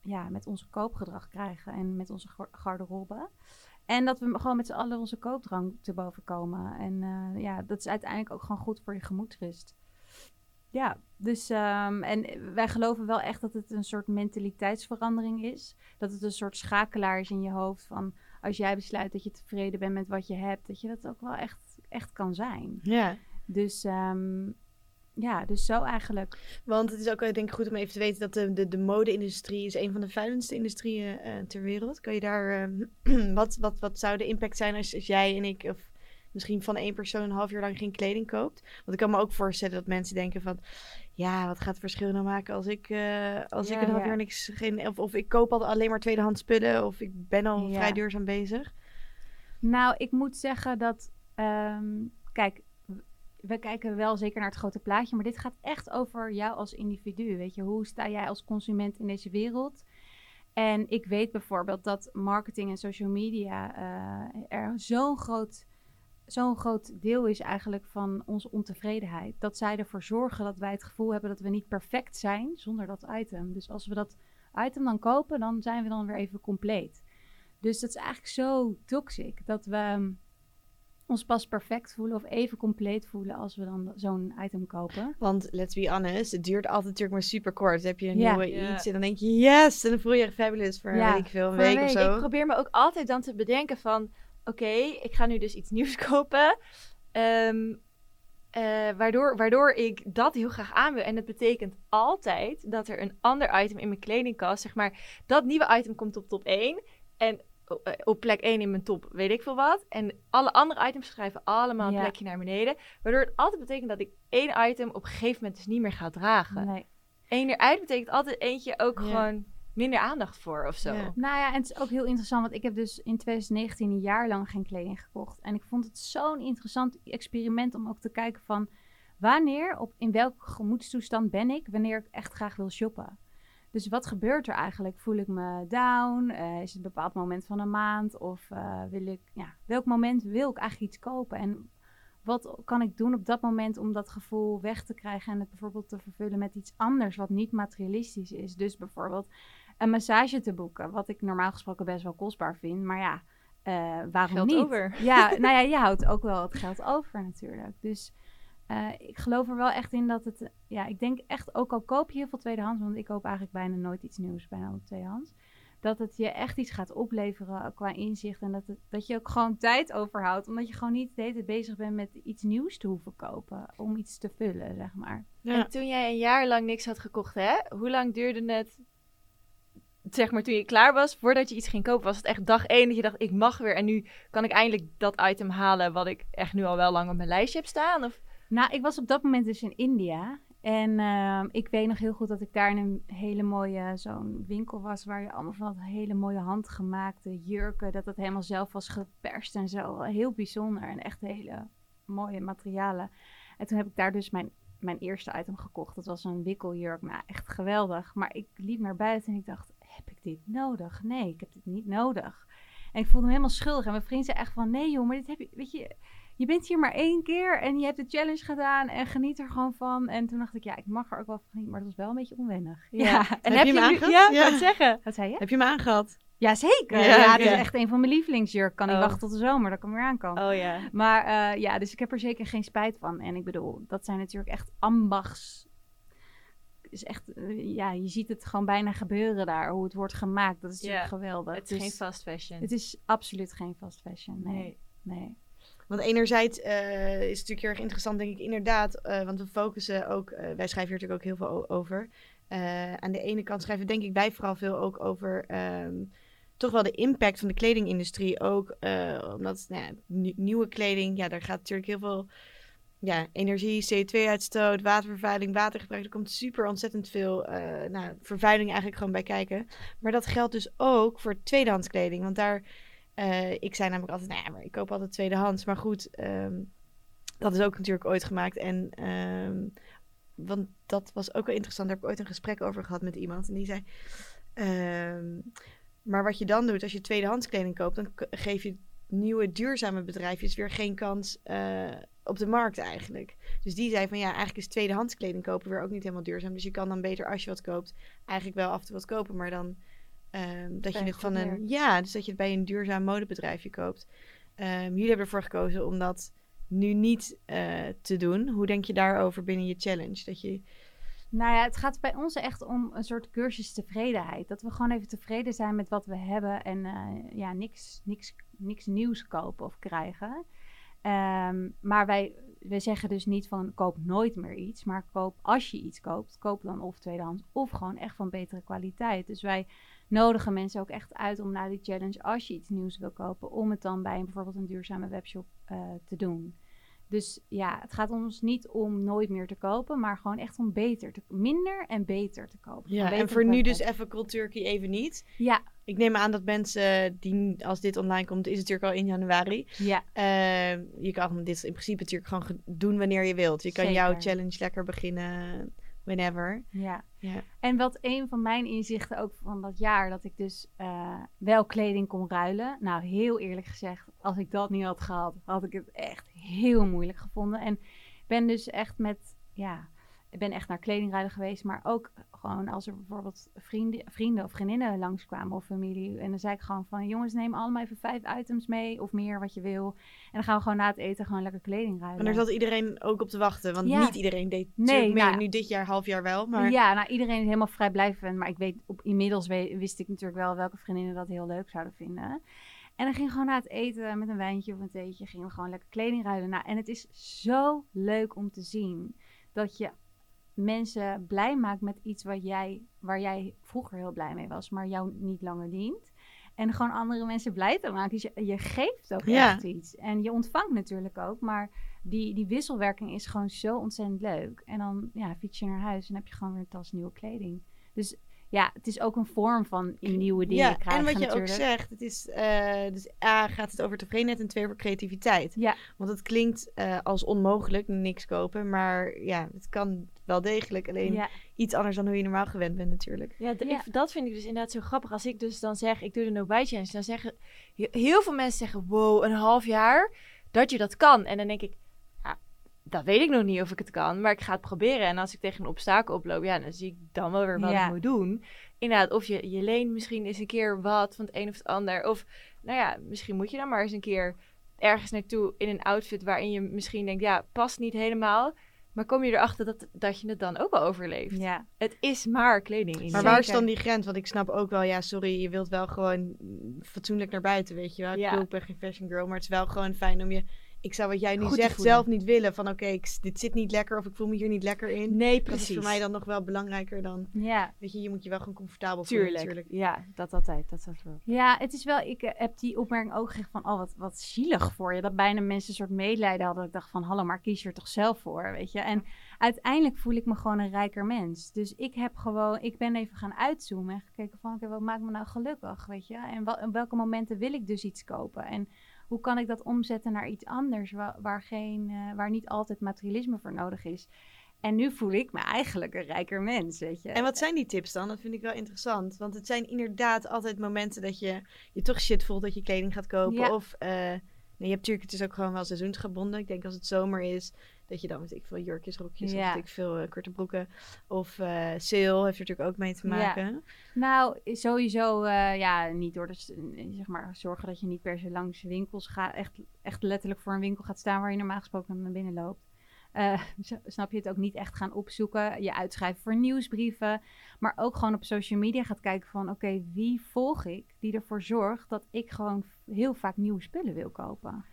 ja, met onze koopgedrag krijgen en met onze gar- garderobe. En dat we gewoon met z'n allen onze koopdrang te boven komen. En eh, ja, dat is uiteindelijk ook gewoon goed voor je gemoedsrust. Ja, dus ehm, en wij geloven wel echt dat het een soort mentaliteitsverandering is. Dat het een soort schakelaar is in je hoofd van als jij besluit dat je tevreden bent met wat je hebt, dat je dat ook wel echt, echt kan zijn.
Ja,
Dus ehm, ja, dus zo eigenlijk.
want het is ook eh, denk ik goed om even te weten dat de, de, de mode-industrie is een van de vuilendste industrieën eh, ter wereld. Kan je daar, ehm, [clears throat] wat, wat, wat zou de impact zijn als, als jij en ik, of misschien van één persoon een half jaar lang geen kleding koopt? Want ik kan me ook voorstellen dat mensen denken van, ja, wat gaat het verschil nou maken als ik, eh, als ik een half
ja.
jaar niks, geen, of, of ik koop al alleen maar tweedehands spullen, of ik ben al
Ja.
vrij duurzaam bezig.
Nou, ik moet zeggen dat. Ehm, kijk, we kijken wel zeker naar het grote plaatje, maar dit gaat echt over jou als individu. Weet je, hoe sta jij als consument in deze wereld? En ik weet bijvoorbeeld dat marketing en social media eh, er zo'n groot, zo'n groot deel is eigenlijk van onze ontevredenheid. Dat zij ervoor zorgen dat wij het gevoel hebben dat we niet perfect zijn zonder dat item. Dus als we dat item dan kopen, dan zijn we dan weer even compleet. Dus dat is eigenlijk zo toxic dat we ons pas perfect voelen of even compleet voelen als we dan zo'n item kopen.
Want let's be honest, het duurt altijd natuurlijk maar super kort. Dan heb je een
Ja.
nieuwe
Ja.
iets en dan denk je yes, en dan voel je je fabulous voor
Ja,
weet ik veel, een
een
week of
week.
zo.
Ik probeer me ook altijd dan te bedenken van... Oké, ik ga nu dus iets nieuws [laughs] kopen. ehm, eh, waardoor, waardoor ik dat heel graag aan wil. En dat betekent altijd dat er een ander item in mijn kledingkast... Zeg maar, dat nieuwe item komt op top 1. En op plek 1 in mijn top weet ik veel wat. En alle andere items schrijven allemaal een
Ja.
plekje naar beneden. Waardoor het altijd betekent dat ik één item op een gegeven moment dus niet meer ga dragen.
Nee.
Eén eruit betekent altijd eentje ook
Ja.
gewoon minder aandacht voor of zo.
Ja.
Nou ja, en het is ook heel interessant, want ik heb dus in 2019 een jaar lang geen kleding gekocht. En ik vond het zo'n interessant experiment om ook te kijken van wanneer, op, in welke gemoedstoestand ben ik, wanneer ik echt graag wil shoppen. Dus wat gebeurt er eigenlijk? Voel ik me down? Eh, is het een bepaald moment van een maand? Of eh, wil ik, ja, welk moment wil ik eigenlijk iets kopen? En wat kan ik doen op dat moment om dat gevoel weg te krijgen en het bijvoorbeeld te vervullen met iets anders wat niet materialistisch is? Dus bijvoorbeeld een massage te boeken, wat ik normaal gesproken best wel kostbaar vind. Maar ja, eh, waarom
Geld
niet?
over.
Ja, [laughs] nou ja, je houdt ook wel het geld over natuurlijk. Dus eh, ik geloof er wel echt in dat het... Ja, ik denk echt, ook al koop je heel veel tweedehands... want ik koop eigenlijk bijna nooit iets nieuws, bijna altijd tweedehands... dat het je echt iets gaat opleveren qua inzicht... en dat, het, dat je ook gewoon tijd overhoudt... omdat je gewoon niet de hele tijd bezig bent met iets nieuws te hoeven kopen... om iets te vullen, zeg maar.
Ja.
En toen jij een jaar lang niks had gekocht, hè? Hoe lang duurde het, zeg maar, toen je klaar was, voordat je iets ging kopen? Was het echt dag één dat je dacht, ik mag weer en nu kan ik eindelijk dat item halen wat ik echt nu al wel lang op mijn lijstje heb staan? Of...
Nou, ik was op dat moment dus in India. En ehm, ik weet nog heel goed dat ik daar in een hele mooie zo'n winkel was... waar je allemaal van dat hele mooie handgemaakte jurken... dat het helemaal zelf was geperst en zo. Heel bijzonder en echt hele mooie materialen. En toen heb ik daar dus mijn, mijn eerste item gekocht. Dat was een wikkeljurk. Nou, echt geweldig. Maar ik liep naar buiten en ik dacht... heb ik dit nodig? Nee, ik heb dit niet nodig. En ik voelde me helemaal schuldig. En mijn vriend zei echt van... nee joh, maar dit heb je... Weet je, je bent hier maar één keer en je hebt de challenge gedaan en geniet er gewoon van. En toen dacht ik, ja, ik mag er ook wel van genieten, maar dat was wel een beetje onwennig. Ja.
En
Heb
heb
je
je,
hem
nu...
aangehad?
Ja,
Ja.
wat zeggen?
Wat zei je?
Heb je hem aangehad?
Ja, zeker.
Ja,
Ja, dat is echt een van mijn lievelingsjurk. Kan niet
Oh.
wachten tot de zomer, dat kan weer aankomen.
Oh ja.
Maar eh, ja, dus ik heb er zeker geen spijt van. En ik bedoel, dat zijn natuurlijk echt ambachts. Is echt, eh, ja, je ziet het gewoon bijna gebeuren daar, hoe het wordt gemaakt. Dat is natuurlijk geweldig.
Het is
Dus
geen fast fashion.
het is absoluut geen fast fashion. Nee,
Nee.
nee.
Want enerzijds eh, is het natuurlijk heel erg interessant, denk ik, inderdaad. eh, want we focussen ook, eh, wij schrijven hier natuurlijk ook heel veel over. aan de ene kant schrijven, denk ik, wij vooral veel ook over ehm, toch wel de impact van de kledingindustrie. Ook omdat nou ja, nieuwe kleding, ja, daar gaat natuurlijk heel veel ja, energie, CO2-uitstoot, watervervuiling, watergebruik. Er komt super ontzettend veel nou, vervuiling eigenlijk gewoon bij kijken. Maar dat geldt dus ook voor tweedehands kleding. Want daar, uh, ik zei namelijk altijd, nou ja, maar ik koop altijd tweedehands. Maar goed, um, dat is ook natuurlijk ooit gemaakt. En um, want dat was ook wel interessant. Daar heb ik ooit een gesprek over gehad met iemand. En die zei, um, maar wat je dan doet als je tweedehands kleding koopt, dan geef je nieuwe duurzame bedrijfjes weer geen kans uh, op de markt eigenlijk. Dus die zei van ja, eigenlijk is tweedehands kleding kopen weer ook niet helemaal duurzaam. Dus je kan dan beter als je wat koopt, eigenlijk wel af en toe wat kopen, maar dan um, dat je het van een ja, dus dat je het bij een duurzaam modebedrijfje koopt. Um, jullie hebben ervoor gekozen om dat nu niet uh, te doen. Hoe denk je daarover binnen je challenge? Dat je
nou ja, het gaat bij ons echt om een soort cursus tevredenheid. Dat we gewoon even tevreden zijn met wat we hebben en uh, ja, niks, niks, niks nieuws kopen of krijgen. Um, maar wij, wij zeggen dus niet van koop nooit meer iets, maar koop als je iets koopt, koop dan of tweedehands of gewoon echt van betere kwaliteit. Dus wij nodigen mensen ook echt uit om na die challenge, als je iets nieuws wil kopen, om het dan bij een, bijvoorbeeld een duurzame webshop uh, te doen. Dus ja, het gaat ons niet om nooit meer te kopen, maar gewoon echt om beter te minder en beter te kopen.
Ja, en voor nu dus even Cold Turkey even niet.
Ja.
Ik neem aan dat mensen die, als dit online komt, is het natuurlijk al in januari.
Ja.
Uh, je kan dit in principe natuurlijk gewoon doen wanneer je wilt. Je kan
Zeker.
jouw challenge lekker beginnen whenever.
Ja.
ja.
En wat een van mijn inzichten ook van dat jaar, dat ik dus uh, wel kleding kon ruilen. Nou, heel eerlijk gezegd, als ik dat niet had gehad, had ik het echt heel moeilijk gevonden. En ben dus echt met, ja, ik ben echt naar kledingruilen geweest, maar ook gewoon als er bijvoorbeeld vrienden, vrienden of vriendinnen langskwamen of familie. En dan zei ik gewoon van, jongens, neem allemaal even vijf items mee of meer wat je wil. En dan gaan we gewoon na het eten gewoon lekker kleding ruilen.
En daar zat iedereen ook op te wachten, want
Ja.
niet iedereen deed
Nee,
mee.
nou-
Nu dit jaar, half jaar wel, maar...
Ja, nou iedereen is helemaal vrijblijvend. Maar ik weet, op, inmiddels wist ik natuurlijk wel welke vriendinnen dat heel leuk zouden vinden. En dan ging gewoon na het eten met een wijntje of een theetje, gingen we gewoon lekker kleding ruilen. Nou, en het is zo leuk om te zien dat je mensen blij maakt met iets wat jij, waar jij vroeger heel blij mee was, maar jou niet langer dient. En gewoon andere mensen blij te maken. Dus je, je geeft ook
Ja.
echt iets. En je ontvangt natuurlijk ook. Maar die, die wisselwerking is gewoon zo ontzettend leuk. En dan ja, fiets je naar huis en heb je gewoon weer een tas nieuwe kleding. Dus ja, het is ook een vorm van nieuwe dingen
ja,
krijgen
en wat je
natuurlijk.
ook zegt, het is, eh, dus A, gaat het over tevredenheid en twee over creativiteit.
Ja.
Want het klinkt eh, als onmogelijk, niks kopen, maar ja, het kan wel degelijk, alleen
Ja,
iets anders dan hoe je normaal gewend bent natuurlijk.
Ja, d-
Ja.
Ik, dat vind ik dus inderdaad zo grappig. Als ik dus dan zeg, ik doe de no-buy challenge, dan zeggen he- heel veel mensen zeggen, wow, een half jaar dat je dat kan. En dan denk ik, dat weet ik nog niet of ik het kan, maar ik ga het proberen. En als ik tegen een obstakel oploop, ja, dan zie ik dan wel weer wat
Ja.
ik moet doen. Inderdaad, of je, je leent misschien eens een keer wat van het een of het ander. Of, nou ja, misschien moet je dan maar eens een keer ergens naartoe in een outfit waarin je misschien denkt, ja, past niet helemaal. Maar kom je erachter dat, dat je het dan ook wel overleeft.
ja.
Het is maar kleding. In
Maar waar is dan die grens? Want ik snap ook wel, ja, sorry, je wilt wel gewoon fatsoenlijk naar buiten, weet je wel. Ik
Ja.
bedoel, ik ben geen fashion girl, maar het is wel gewoon fijn om je... Ik zou wat jij nu
Goed
zegt zelf niet willen. Van oké, ik- dit zit niet lekker of ik voel me hier niet lekker in.
Nee,
Dat
precies.
is voor mij dan nog wel belangrijker dan...
ja.
Weet je, je moet je wel gewoon comfortabel voelen
Tuurlijk.
natuurlijk.
Ja, dat altijd. Dat is wel.
Ja, het is wel, ik eh, heb die opmerking ook gekregen van, oh wat, wat zielig voor je. Dat bijna mensen een soort medelijden hadden. Ik dacht van, hallo, maar kies je er toch zelf voor, weet je. En uiteindelijk voel ik me gewoon een rijker mens. Dus ik heb gewoon, ik ben even gaan uitzoomen en gekeken van, oké, wat maakt me nou gelukkig, weet je. En wel, welke momenten wil ik dus iets kopen. En hoe kan ik dat omzetten naar iets anders, waar, waar, geen, eh, waar niet altijd materialisme voor nodig is. En nu voel ik me eigenlijk een rijker mens, weet je.
En wat zijn die tips dan? Dat vind ik wel interessant. Want het zijn inderdaad altijd momenten dat je je toch shit voelt dat je kleding gaat kopen.
Ja.
Of eh, nee, je hebt natuurlijk, het is ook gewoon wel seizoensgebonden. Ik denk als het zomer is, dat je dan weet ik veel jurkjes, rokjes,
Ja.
of weet ik veel eh, korte broeken. Of eh sale heeft er natuurlijk ook mee te
Ja.
maken.
Nou, sowieso eh, ja, niet door de, s- zeg maar, zorgen dat je niet per se langs winkels gaat, echt, echt letterlijk voor een winkel gaat staan waar je normaal gesproken naar binnen loopt. [laughs] Snap je het ook niet echt gaan opzoeken, je uitschrijven voor nieuwsbrieven, maar ook gewoon op social media gaat kijken van oké, wie volg ik die ervoor zorgt dat ik gewoon heel vaak nieuwe spullen wil kopen.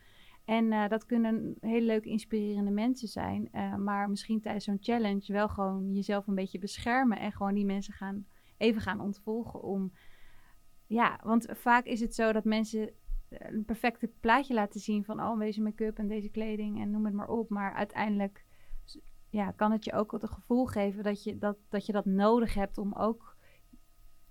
En eh, dat kunnen hele leuke, inspirerende mensen zijn. eh, maar misschien tijdens zo'n challenge wel gewoon jezelf een beetje beschermen. En gewoon die mensen gaan, even gaan ontvolgen. Om, ja, want vaak is het zo dat mensen een perfecte plaatje laten zien van... oh, deze make-up en deze kleding en noem het maar op. Maar uiteindelijk ja, kan het je ook het gevoel geven dat je dat, dat je dat nodig hebt... om ook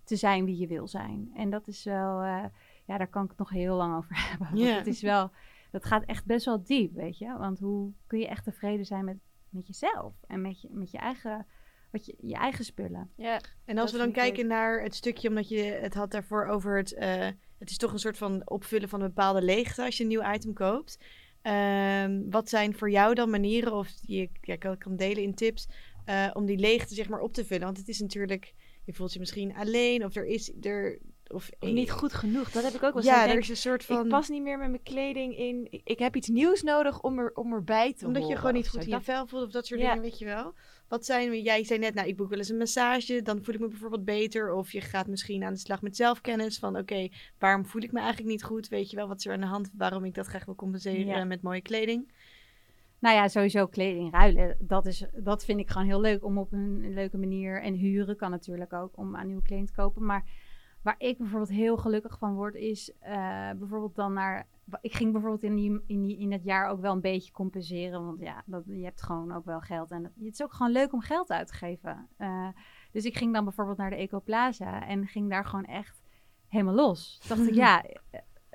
te zijn wie je wil zijn. En dat is wel... eh, ja, daar kan ik het nog heel lang over [laughs] hebben.
Ja.
Het is wel dat gaat echt best wel diep, weet je. Want hoe kun je echt tevreden zijn met, met jezelf en met je, met je eigen, wat je, je eigen spullen?
Ja,
En als
Dat
we dan kijken naar het stukje, omdat je het had daarvoor over het... eh, het is toch een soort van opvullen van een bepaalde leegte als je een nieuw item koopt. Ehm, wat zijn voor jou dan manieren, of die je ja, kan, kan delen in tips, eh, om die leegte zeg maar op te vullen? Want het is natuurlijk, je voelt je misschien alleen, of er is er... Of,
of niet goed genoeg. Dat heb ik ook wel eens.
Ja, er is een soort van...
Ik pas niet meer met mijn kleding in. Ik, ik heb iets nieuws nodig om, er, om erbij te
Omdat je gewoon niet goed in je
Dat-
vel voelt of dat soort
Ja.
dingen, weet je wel. Wat zijn, jij zei net, nou ik boek wel eens een massage, dan voel ik me bijvoorbeeld beter. Of je gaat misschien aan de slag met zelfkennis van oké, waarom voel ik me eigenlijk niet goed? Weet je wel, wat is er aan de hand waarom ik dat graag wil compenseren
Ja.
met mooie kleding?
Nou ja, sowieso kleding ruilen. Dat, is, dat vind ik gewoon heel leuk om op een leuke manier. En huren kan natuurlijk ook om aan nieuwe kleding te kopen. Maar waar ik bijvoorbeeld heel gelukkig van word, is eh, bijvoorbeeld dan naar. Ik ging bijvoorbeeld in, die, in, die, in het jaar ook wel een beetje compenseren. Want ja, dat, je hebt gewoon ook wel geld. En het is ook gewoon leuk om geld uit te geven. Eh, dus ik ging dan bijvoorbeeld naar de Ecoplaza en ging daar gewoon echt helemaal los. Dacht ik, [laughs] ja,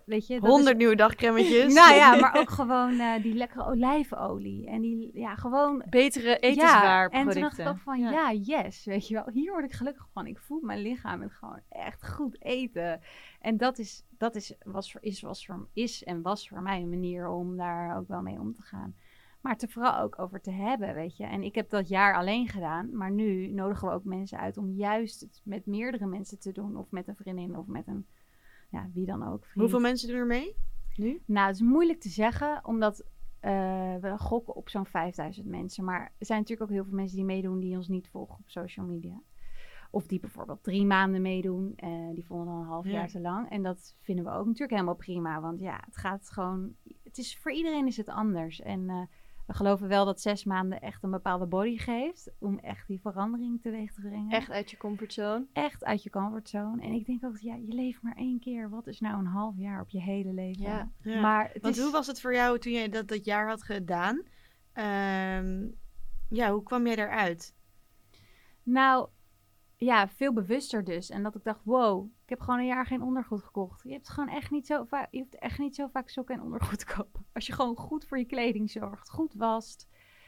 weet je. dat is-
100 nieuwe dagcremmetjes. [laughs]
nou ja, [laughs] maar ook gewoon eh, die lekkere olijfolie. En die, ja, gewoon...
Betere
Ja,
etenswaar
en toen dacht ik ook van,
Ja.
ja. yes, weet je wel. Hier word ik gelukkig van. Ik voel mijn lichaam met gewoon echt goed eten. En dat is, dat is, was, voor, is, was voor, is en was voor mij een manier om daar ook wel mee om te gaan. Maar het er vooral ook over te hebben, weet je. En ik heb dat jaar alleen gedaan. Maar nu nodigen we ook mensen uit om juist het met meerdere mensen te doen. Of met een vriendin of met een, ja, wie dan ook. Vriend.
Hoeveel mensen doen er mee? Nu?
Nou, het is moeilijk te zeggen, omdat eh, we gokken op zo'n 5000 mensen. Maar er zijn natuurlijk ook heel veel mensen die meedoen die ons niet volgen op social media. Of die bijvoorbeeld drie maanden meedoen. eh die vonden dan een half
Ja.
jaar te lang. En dat vinden we ook natuurlijk helemaal prima. Want ja, het gaat gewoon. Het is, voor iedereen is het anders. En eh, we geloven wel dat zes maanden echt een bepaalde body geeft. Om echt die verandering teweeg te brengen
Echt uit je comfortzone.
echt uit je comfortzone. En ik denk ook, ja, je leeft maar één keer. Wat is nou een half jaar op je hele leven?
Ja.
Ja.
Maar het
Want
is,
hoe was het voor jou toen jij dat, dat jaar had gedaan? Ehm, ja, hoe kwam jij daaruit?
nou, ja, veel bewuster dus. En dat ik dacht, wow, ik heb gewoon een jaar geen ondergoed gekocht. Je hebt gewoon echt niet zo vaak, je hoeft echt niet zo vaak sokken en ondergoed te [laughs] kopen. Als je gewoon goed voor je kleding zorgt, goed wast,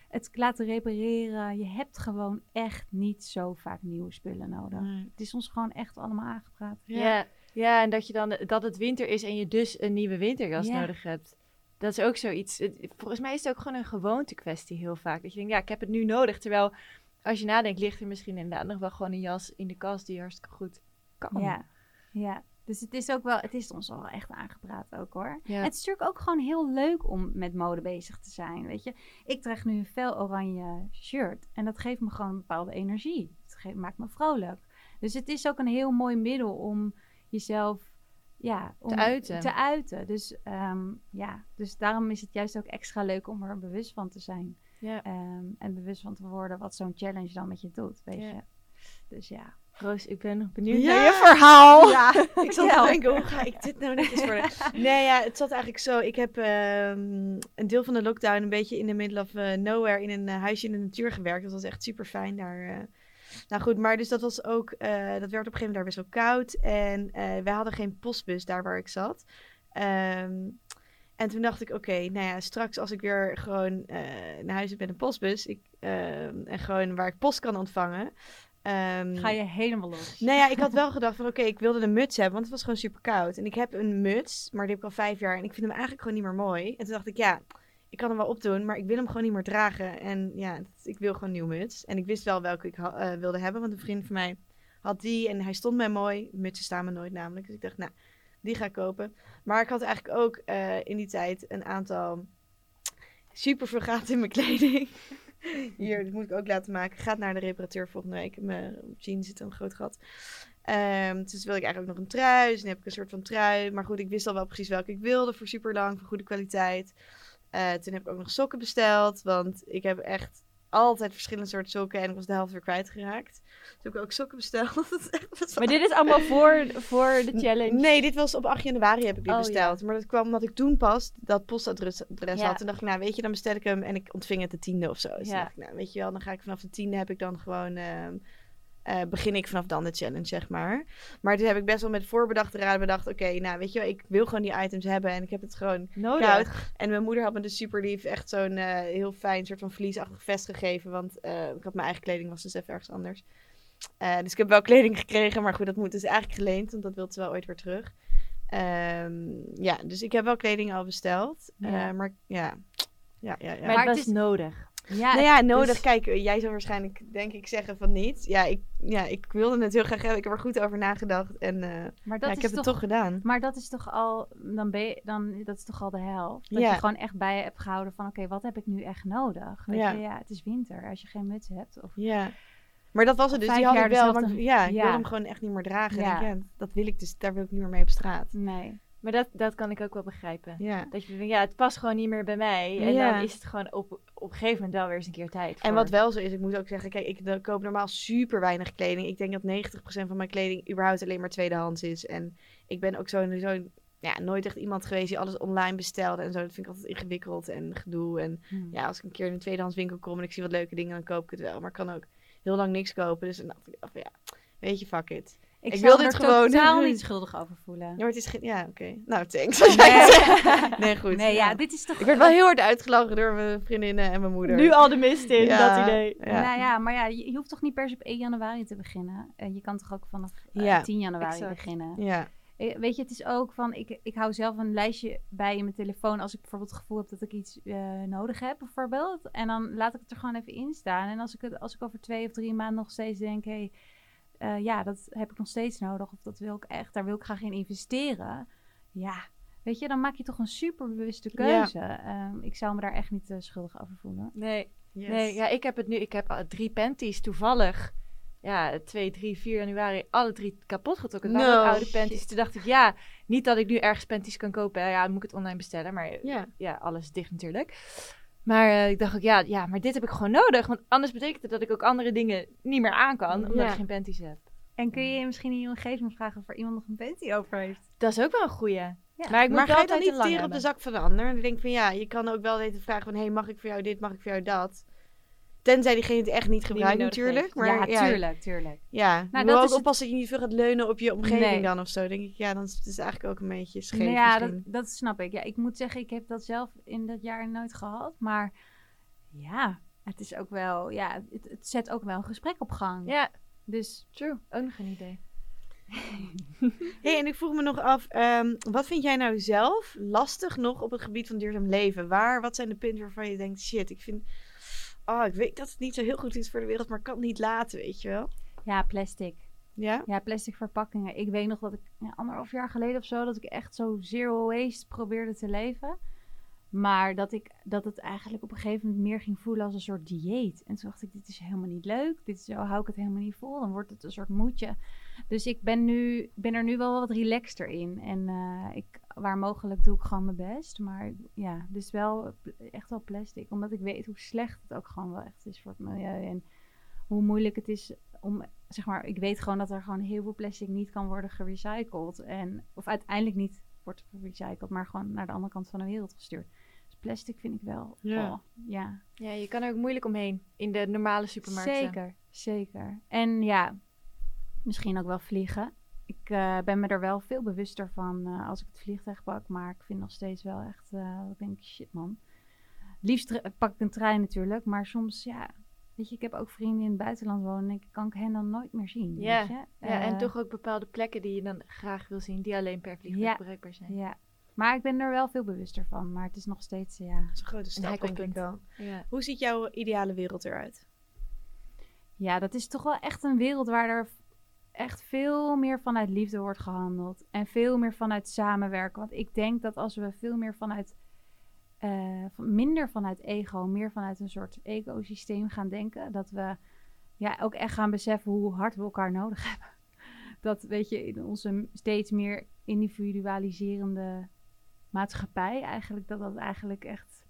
het laten repareren. Je hebt gewoon echt niet zo vaak nieuwe spullen nodig. Het is ons gewoon echt allemaal aangepraat.
Ja. ja. en dat, je dan, dat het winter is en je dus een nieuwe winterjas
Ja.
nodig hebt. Dat is ook zoiets. Het- Volgens mij is het ook gewoon een gewoonte kwestie heel vaak. Dat je denkt, ja, ik heb het nu nodig. Terwijl als je nadenkt, ligt er misschien inderdaad nog wel gewoon een jas in de kast die hartstikke goed kan.
Ja, ja. Dus het is ook wel, het is ons al wel echt aangepraat ook hoor.
Ja.
Het is natuurlijk ook gewoon heel leuk om met mode bezig te zijn, weet je. Ik draag nu een fel oranje shirt en dat geeft me gewoon een bepaalde energie. Het geeft, maakt me vrolijk. Dus het is ook een heel mooi middel om jezelf ja, om
uiten.
Te uiten. Dus, ehm, ja, dus daarom is het juist ook extra leuk om er bewust van te zijn.
Ja.
Ehm, en bewust van te worden wat zo'n challenge dan met je doet, weet
Ja.
je. Dus ja.
Roos, ik ben nog benieuwd
Ja.
naar je verhaal.
Ja, [laughs] ik zat te denken, hoe ga ik dit nou netjes voor [laughs] Nee, ja, het zat eigenlijk zo. Ik heb ehm, een deel van de lockdown een beetje in the middle of eh, nowhere in een eh, huisje in de natuur gewerkt. Dat was echt super fijn daar. eh. Nou goed, maar dus dat was ook, eh, dat werd op een gegeven moment daar best wel koud. En eh wij hadden geen postbus daar waar ik zat. Ehm, en toen dacht ik, oké, nou ja, straks als ik weer gewoon eh, naar huis heb met een postbus. Ik, ehm, en gewoon waar ik post kan ontvangen. ehm,
Ga je helemaal los.
nou ja, ik had wel gedacht van oké, ik wilde een muts hebben, want het was gewoon super koud. En ik heb een muts, maar die heb ik al vijf jaar en ik vind hem eigenlijk gewoon niet meer mooi. En toen dacht ik, ja, ik kan hem wel opdoen, maar ik wil hem gewoon niet meer dragen. En ja, ik wil gewoon een nieuw muts. En ik wist wel welke ik eh, wilde hebben, want een vriend van mij had die en hij stond mij mooi. Mutsen staan me nooit namelijk, dus ik dacht, nou, die ga ik kopen. Maar ik had eigenlijk ook eh, in die tijd een aantal super veel gaten in mijn kleding. [laughs] Hier, dat moet ik ook laten maken. Gaat naar de reparateur volgende week. Mijn jeans zit een groot gat. Ehm, dus wilde ik eigenlijk nog een trui. Dus nu heb ik een soort van trui. Maar goed, ik wist al wel precies welke ik wilde voor super lang, voor goede kwaliteit. Eh, toen heb ik ook nog sokken besteld. Want ik heb echt altijd verschillende soorten sokken. En ik was de helft weer kwijtgeraakt. Dus heb ik ook sokken besteld. [laughs]
Maar dit is allemaal voor, voor de challenge.
Nee, dit was op 8 januari heb ik dit
Oh,
besteld. Maar dat kwam omdat ik toen pas dat postadres adres
Ja.
had. Toen dacht ik, nou weet je, dan bestel ik hem en ik ontving het de tiende of zo. Dus
Ja.
toen dacht ik, nou weet je wel, dan ga ik vanaf de tiende heb ik dan gewoon... ehm, eh, begin ik vanaf dan de challenge, zeg maar. Maar toen heb ik best wel met voorbedachte raden bedacht... Oké, nou weet je wel, ik wil gewoon die items hebben. En ik heb het gewoon
Nodig.
koud. En mijn moeder had me dus super lief echt zo'n eh, heel fijn soort van vliesachtig vest gegeven. Want eh, ik had mijn eigen kleding, was dus even ergens anders. Eh, dus ik heb wel kleding gekregen, maar goed, dat moet dus eigenlijk geleend. Want dat wil ze wel ooit weer terug. Ehm, ja, dus ik heb wel kleding al besteld.
Ja.
Eh, maar ja, ja, ja. ja.
Maar,
Maar
het
het
was
is-
nodig.
Ja,
nou ja, nodig.
dus-
Kijk, jij zou waarschijnlijk, denk ik, zeggen van niet. Ja, ik, ja, ik wilde het heel graag hebben. Ik heb er goed over nagedacht. En eh,
maar dat
ja, ik
is
heb
toch,
het toch gedaan.
Maar dat is toch al, dan ben je, dan, dat is toch al de helft. Dat
Ja.
je gewoon echt bij je hebt gehouden van, oké, wat heb ik nu echt nodig? Weet
Ja.
je, ja, het is winter. Als je geen muts hebt, of
Ja. Maar dat was het dus. Die had ik wel. Maar, ja, ik wilde hem gewoon echt niet meer dragen.
Ja.
En ik, dat wil ik dus. Daar wil ik niet meer mee op straat.
nee.
Maar dat, dat kan ik ook wel begrijpen.
Ja.
Dat je denkt, ja, het past gewoon niet meer bij mij. En
Ja.
dan is het gewoon op, op een gegeven moment wel weer eens een keer tijd.
En
voor.
wat wel zo is, ik moet ook zeggen, kijk, ik koop normaal super weinig kleding. Ik denk dat 90% van mijn kleding überhaupt alleen maar tweedehands is. En ik ben ook zo, zo ja, nooit echt iemand geweest die alles online bestelde en zo. Dat vind ik altijd ingewikkeld en gedoe. En
Hm.
ja, als ik een keer in een tweedehands winkel kom en ik zie wat leuke dingen, dan koop ik het wel. Maar ik kan ook heel lang niks kopen. Dus dan dacht ik, ja, weet je, fuck it.
Ik,
wil
er
dit gewoon-
totaal [laughs] niet schuldig over voelen.
Ja, maar het is geen, ja, oké. Nou, thanks. Nee, [laughs] goed.
Nee, ja, dit is toch...
Ik werd wel heel hard uitgelachen door mijn vriendinnen en mijn moeder.
Nu al de mist in,
Ja,
dat idee.
Ja.
Nou ja, maar ja, je, je hoeft toch niet per se op 1 januari te beginnen. Eh, je kan toch ook vanaf eh,
Ja,
10 januari
exact.
beginnen.
Ja.
Eh, Weet je, het is ook van, ik, ik hou zelf een lijstje bij in mijn telefoon als ik bijvoorbeeld het gevoel heb dat ik iets eh, nodig heb, bijvoorbeeld. En dan laat ik het er gewoon even in staan. En als ik, het, als ik over twee of drie maanden nog steeds denk, hé, eh, ja, dat heb ik nog steeds nodig. Of dat wil ik echt, daar wil ik graag in investeren. Ja, weet je, dan maak je toch een superbewuste
Ja.
keuze. Ehm, ik zou me daar echt niet eh, schuldig over voelen.
Nee,
Yes.
nee ja, ik heb het nu. Ik heb uh, drie panties toevallig. Ja, 2, 3, 4 januari alle drie kapot getrokken.
No,
oude
shit.
panties. Toen dacht ik, ja, niet dat ik nu ergens panties kan kopen. Ja, dan moet ik het online bestellen. Maar
Ja.
ja, alles dicht natuurlijk. Maar eh, ik dacht ook, ja, ja, maar dit heb ik gewoon nodig. Want anders betekent het dat ik ook andere dingen niet meer aan kan. Omdat
Ja.
ik geen panties heb.
En kun je misschien in je omgeving vragen of er iemand nog een panty over heeft?
Dat is ook wel een goeie.
Ja.
Maar ik moet
maar
wel
ga je dan
altijd
niet op de zak van de ander? En dan denk ik van ja, je kan ook wel weten vragen van... hé, hey, mag ik voor jou dit, mag ik voor jou dat? Tenzij diegene het echt niet gebruikt natuurlijk. Maar
ja,
ja,
tuurlijk, tuurlijk.
Ja,
Nou, dat
ook
is het-
oppassen dat je niet veel gaat leunen op je omgeving
Nee.
dan of zo. denk ik, ja, dan is het is eigenlijk ook een beetje scheef
Nou ja, dat, dat snap ik. Ja, ik moet zeggen, ik heb dat zelf in dat jaar nooit gehad. Maar ja, het is ook wel, ja, het, het zet ook wel een gesprek op gang.
Ja,
Dus
true. Ook nog een idee. [laughs]
hey, en ik vroeg me nog af, ehm, wat vind jij nou zelf lastig nog op het gebied van duurzaam leven? Waar, wat zijn de punten waarvan je denkt, shit, ik vind... Oh, ik weet dat het niet zo heel goed is voor de wereld, maar ik kan het niet laten, weet je wel?
ja, plastic.
Ja?
Ja, plastic verpakkingen. Ik weet nog dat ik ja, anderhalf jaar geleden of zo, dat ik echt zo zero waste probeerde te leven. Maar dat, ik, dat het eigenlijk op een gegeven moment meer ging voelen als een soort dieet. En toen dacht ik, dit is helemaal niet leuk. Dit is, zo hou ik het helemaal niet vol. Dan wordt het een soort moedje. Dus ik ben, nu, ben er nu wel wat relaxter in. En eh, ik, waar mogelijk doe ik gewoon mijn best. Maar ja, dus wel echt wel plastic. Omdat ik weet hoe slecht het ook gewoon wel echt is voor het milieu. En hoe moeilijk het is om, zeg maar, ik weet gewoon dat er gewoon heel veel plastic niet kan worden gerecycled. En, of uiteindelijk niet wordt gerecycled, maar gewoon naar de andere kant van de wereld gestuurd. Dus plastic vind ik wel,
Ja.
oh, ja.
Ja, je kan er ook moeilijk omheen in de normale supermarkten.
Zeker, zeker. En ja, misschien ook wel vliegen. Ik eh, ben me er wel veel bewuster van eh, als ik het vliegtuig pak. Maar ik vind nog steeds wel echt, eh ik denk shit man. Liefst pak ik een trein natuurlijk. Maar soms, ja, weet je, ik heb ook vrienden in het buitenland wonen. En ik, kan ik hen dan nooit meer zien.
Ja,
weet je?
Ja, en toch ook bepaalde plekken die je dan graag wil zien, die alleen per vliegtuig
Ja.
bereikbaar zijn.
Ja, maar ik ben er wel veel bewuster van. Maar het is nog steeds, ja,
Dat is een grote stap, denk ik wel.
Ja.
Hoe ziet jouw ideale wereld eruit?
Ja, dat is toch wel echt een wereld waar er echt veel meer vanuit liefde wordt gehandeld. En veel meer vanuit samenwerken. Want ik denk dat als we veel meer vanuit, eh, minder vanuit ego, meer vanuit een soort ecosysteem gaan denken. Dat we ja, ook echt gaan beseffen hoe hard we elkaar nodig [laughs] hebben. dat, weet je, in onze steeds meer individualiserende maatschappij, eigenlijk, dat dat eigenlijk echt,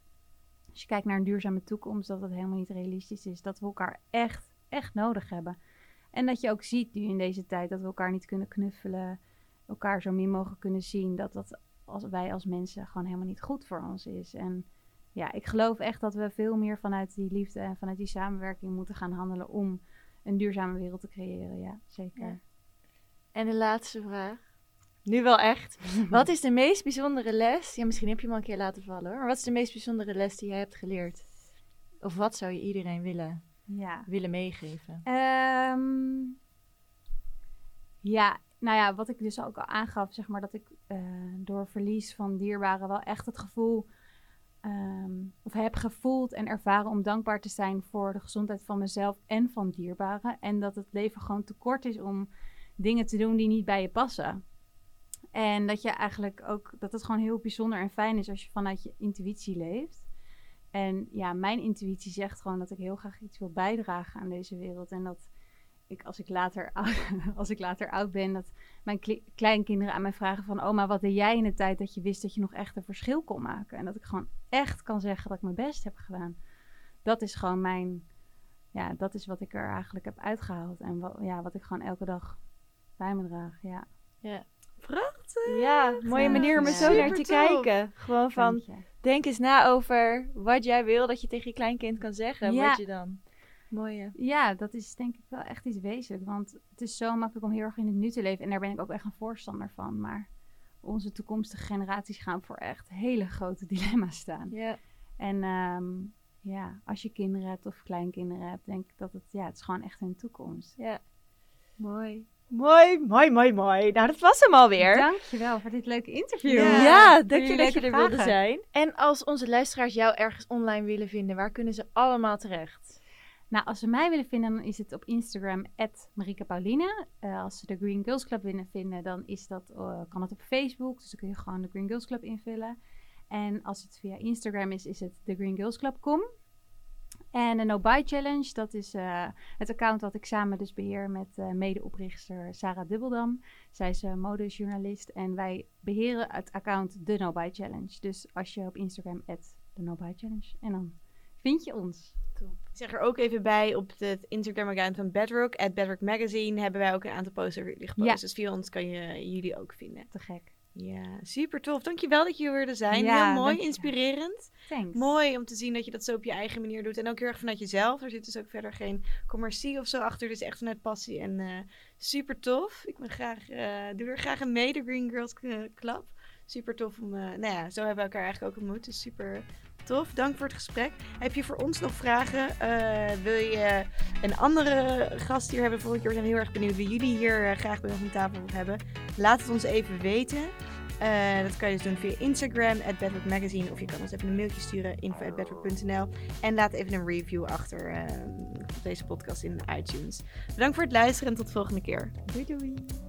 als je kijkt naar een duurzame toekomst, dat dat helemaal niet realistisch is. Dat we elkaar echt, echt nodig hebben. En dat je ook ziet nu in deze tijd dat we elkaar niet kunnen knuffelen, elkaar zo min mogelijk kunnen zien, dat dat als wij als mensen gewoon helemaal niet goed voor ons is. En ja, ik geloof echt dat we veel meer vanuit die liefde en vanuit die samenwerking moeten gaan handelen om een duurzame wereld te creëren. Ja, zeker.
Ja. En de laatste vraag. Nu wel echt. [laughs] Wat is de meest bijzondere les? Ja, misschien heb je hem al een keer laten vallen hoor. Maar wat is de meest bijzondere les die jij hebt geleerd? Of wat zou je iedereen willen,
Ja.
willen meegeven?
Ehm, ja, nou ja, wat ik dus ook al aangaf, zeg maar, dat ik eh, door verlies van dierbaren wel echt het gevoel, ehm, of heb gevoeld en ervaren om dankbaar te zijn voor de gezondheid van mezelf en van dierbaren. En dat het leven gewoon te kort is om dingen te doen die niet bij je passen. En dat je eigenlijk ook, dat het gewoon heel bijzonder en fijn is als je vanuit je intuïtie leeft. En ja, mijn intuïtie zegt gewoon dat ik heel graag iets wil bijdragen aan deze wereld. En dat ik, als ik later, [laughs] als ik later oud ben, dat mijn kle- kleinkinderen aan mij vragen van... Oma, wat deed jij in de tijd dat je wist dat je nog echt een verschil kon maken? En dat ik gewoon echt kan zeggen dat ik mijn best heb gedaan. Dat is gewoon mijn... Ja, dat is wat ik er eigenlijk heb uitgehaald. En wat, ja, wat ik gewoon elke dag bij me draag, ja.
Prachtig.
Ja, mooie manier om er zo naar te kijken. Gewoon van. Denk eens na over wat jij wil dat je tegen je kleinkind kan zeggen.
Ja.
Wat je dan... Mooie.
Ja, dat is denk ik wel echt iets wezenlijk. Want het is zo makkelijk om heel erg in het nu te leven. En daar ben ik ook echt een voorstander van. Maar onze toekomstige generaties gaan voor echt hele grote [laughs] dilemma's staan.
Ja.
En ehm, ja, als je kinderen hebt of kleinkinderen hebt, denk ik dat het, ja, het is gewoon echt hun toekomst.
Ja. Mooi. Mooi, mooi, mooi, mooi. Nou, dat was hem alweer.
Dankjewel voor dit leuke interview.
Ja,
Ja,
dank je
jullie
dat je er wilde zijn. En als onze luisteraars jou ergens online willen vinden, waar kunnen ze allemaal terecht?
Nou, als ze mij willen vinden, dan is het op Instagram, Marika Pauline. Eh, als ze de Green Girls Club willen vinden, dan is dat, eh, kan het op Facebook. Dus dan kun je gewoon de Green Girls Club invullen. En als het via Instagram is, is het thegreengirlsclub.com. En de No Buy Challenge, dat is eh, het account dat ik samen dus beheer met eh, medeoprichter Sarah Dubbeldam. Zij is eh, modejournalist en wij beheren het account The No Buy Challenge. Dus als je op Instagram, The No Buy Challenge, en dan vind je ons.
Ik zeg er ook even bij, op het Instagram-account van Bedrock, at Bedrock Magazine, hebben wij ook een aantal jullie gepost.
Ja.
Dus via ons kan je jullie ook vinden.
Te gek.
Ja, super tof. Dankjewel dat je hier wilde zijn.
Ja,
heel mooi, inspirerend.
Thanks.
Mooi om te zien dat je dat zo op je eigen manier doet. En ook heel erg vanuit jezelf. Er zit dus ook verder geen commercie of zo achter. Dus echt vanuit passie. En eh, super tof. Ik ben graag, eh, doe er graag aan mee, de Green Girls eh, Club. Super tof om, nou ja, zo hebben we elkaar eigenlijk ook ontmoet. Dus super tof. Dank voor het gesprek. Heb je voor ons nog vragen? Eh, wil je een andere gast hier hebben volgend jaar? We heel erg benieuwd wie jullie hier eh, graag bij ons aan tafel hebben. Laat het ons even weten. Eh, dat kan je dus doen via Instagram, at Bedrock Magazine. Of je kan ons even een mailtje sturen, info at bedrock.nl. En laat even een review achter eh, op deze podcast in iTunes. Bedankt voor het luisteren en tot de volgende keer.
Doei doei.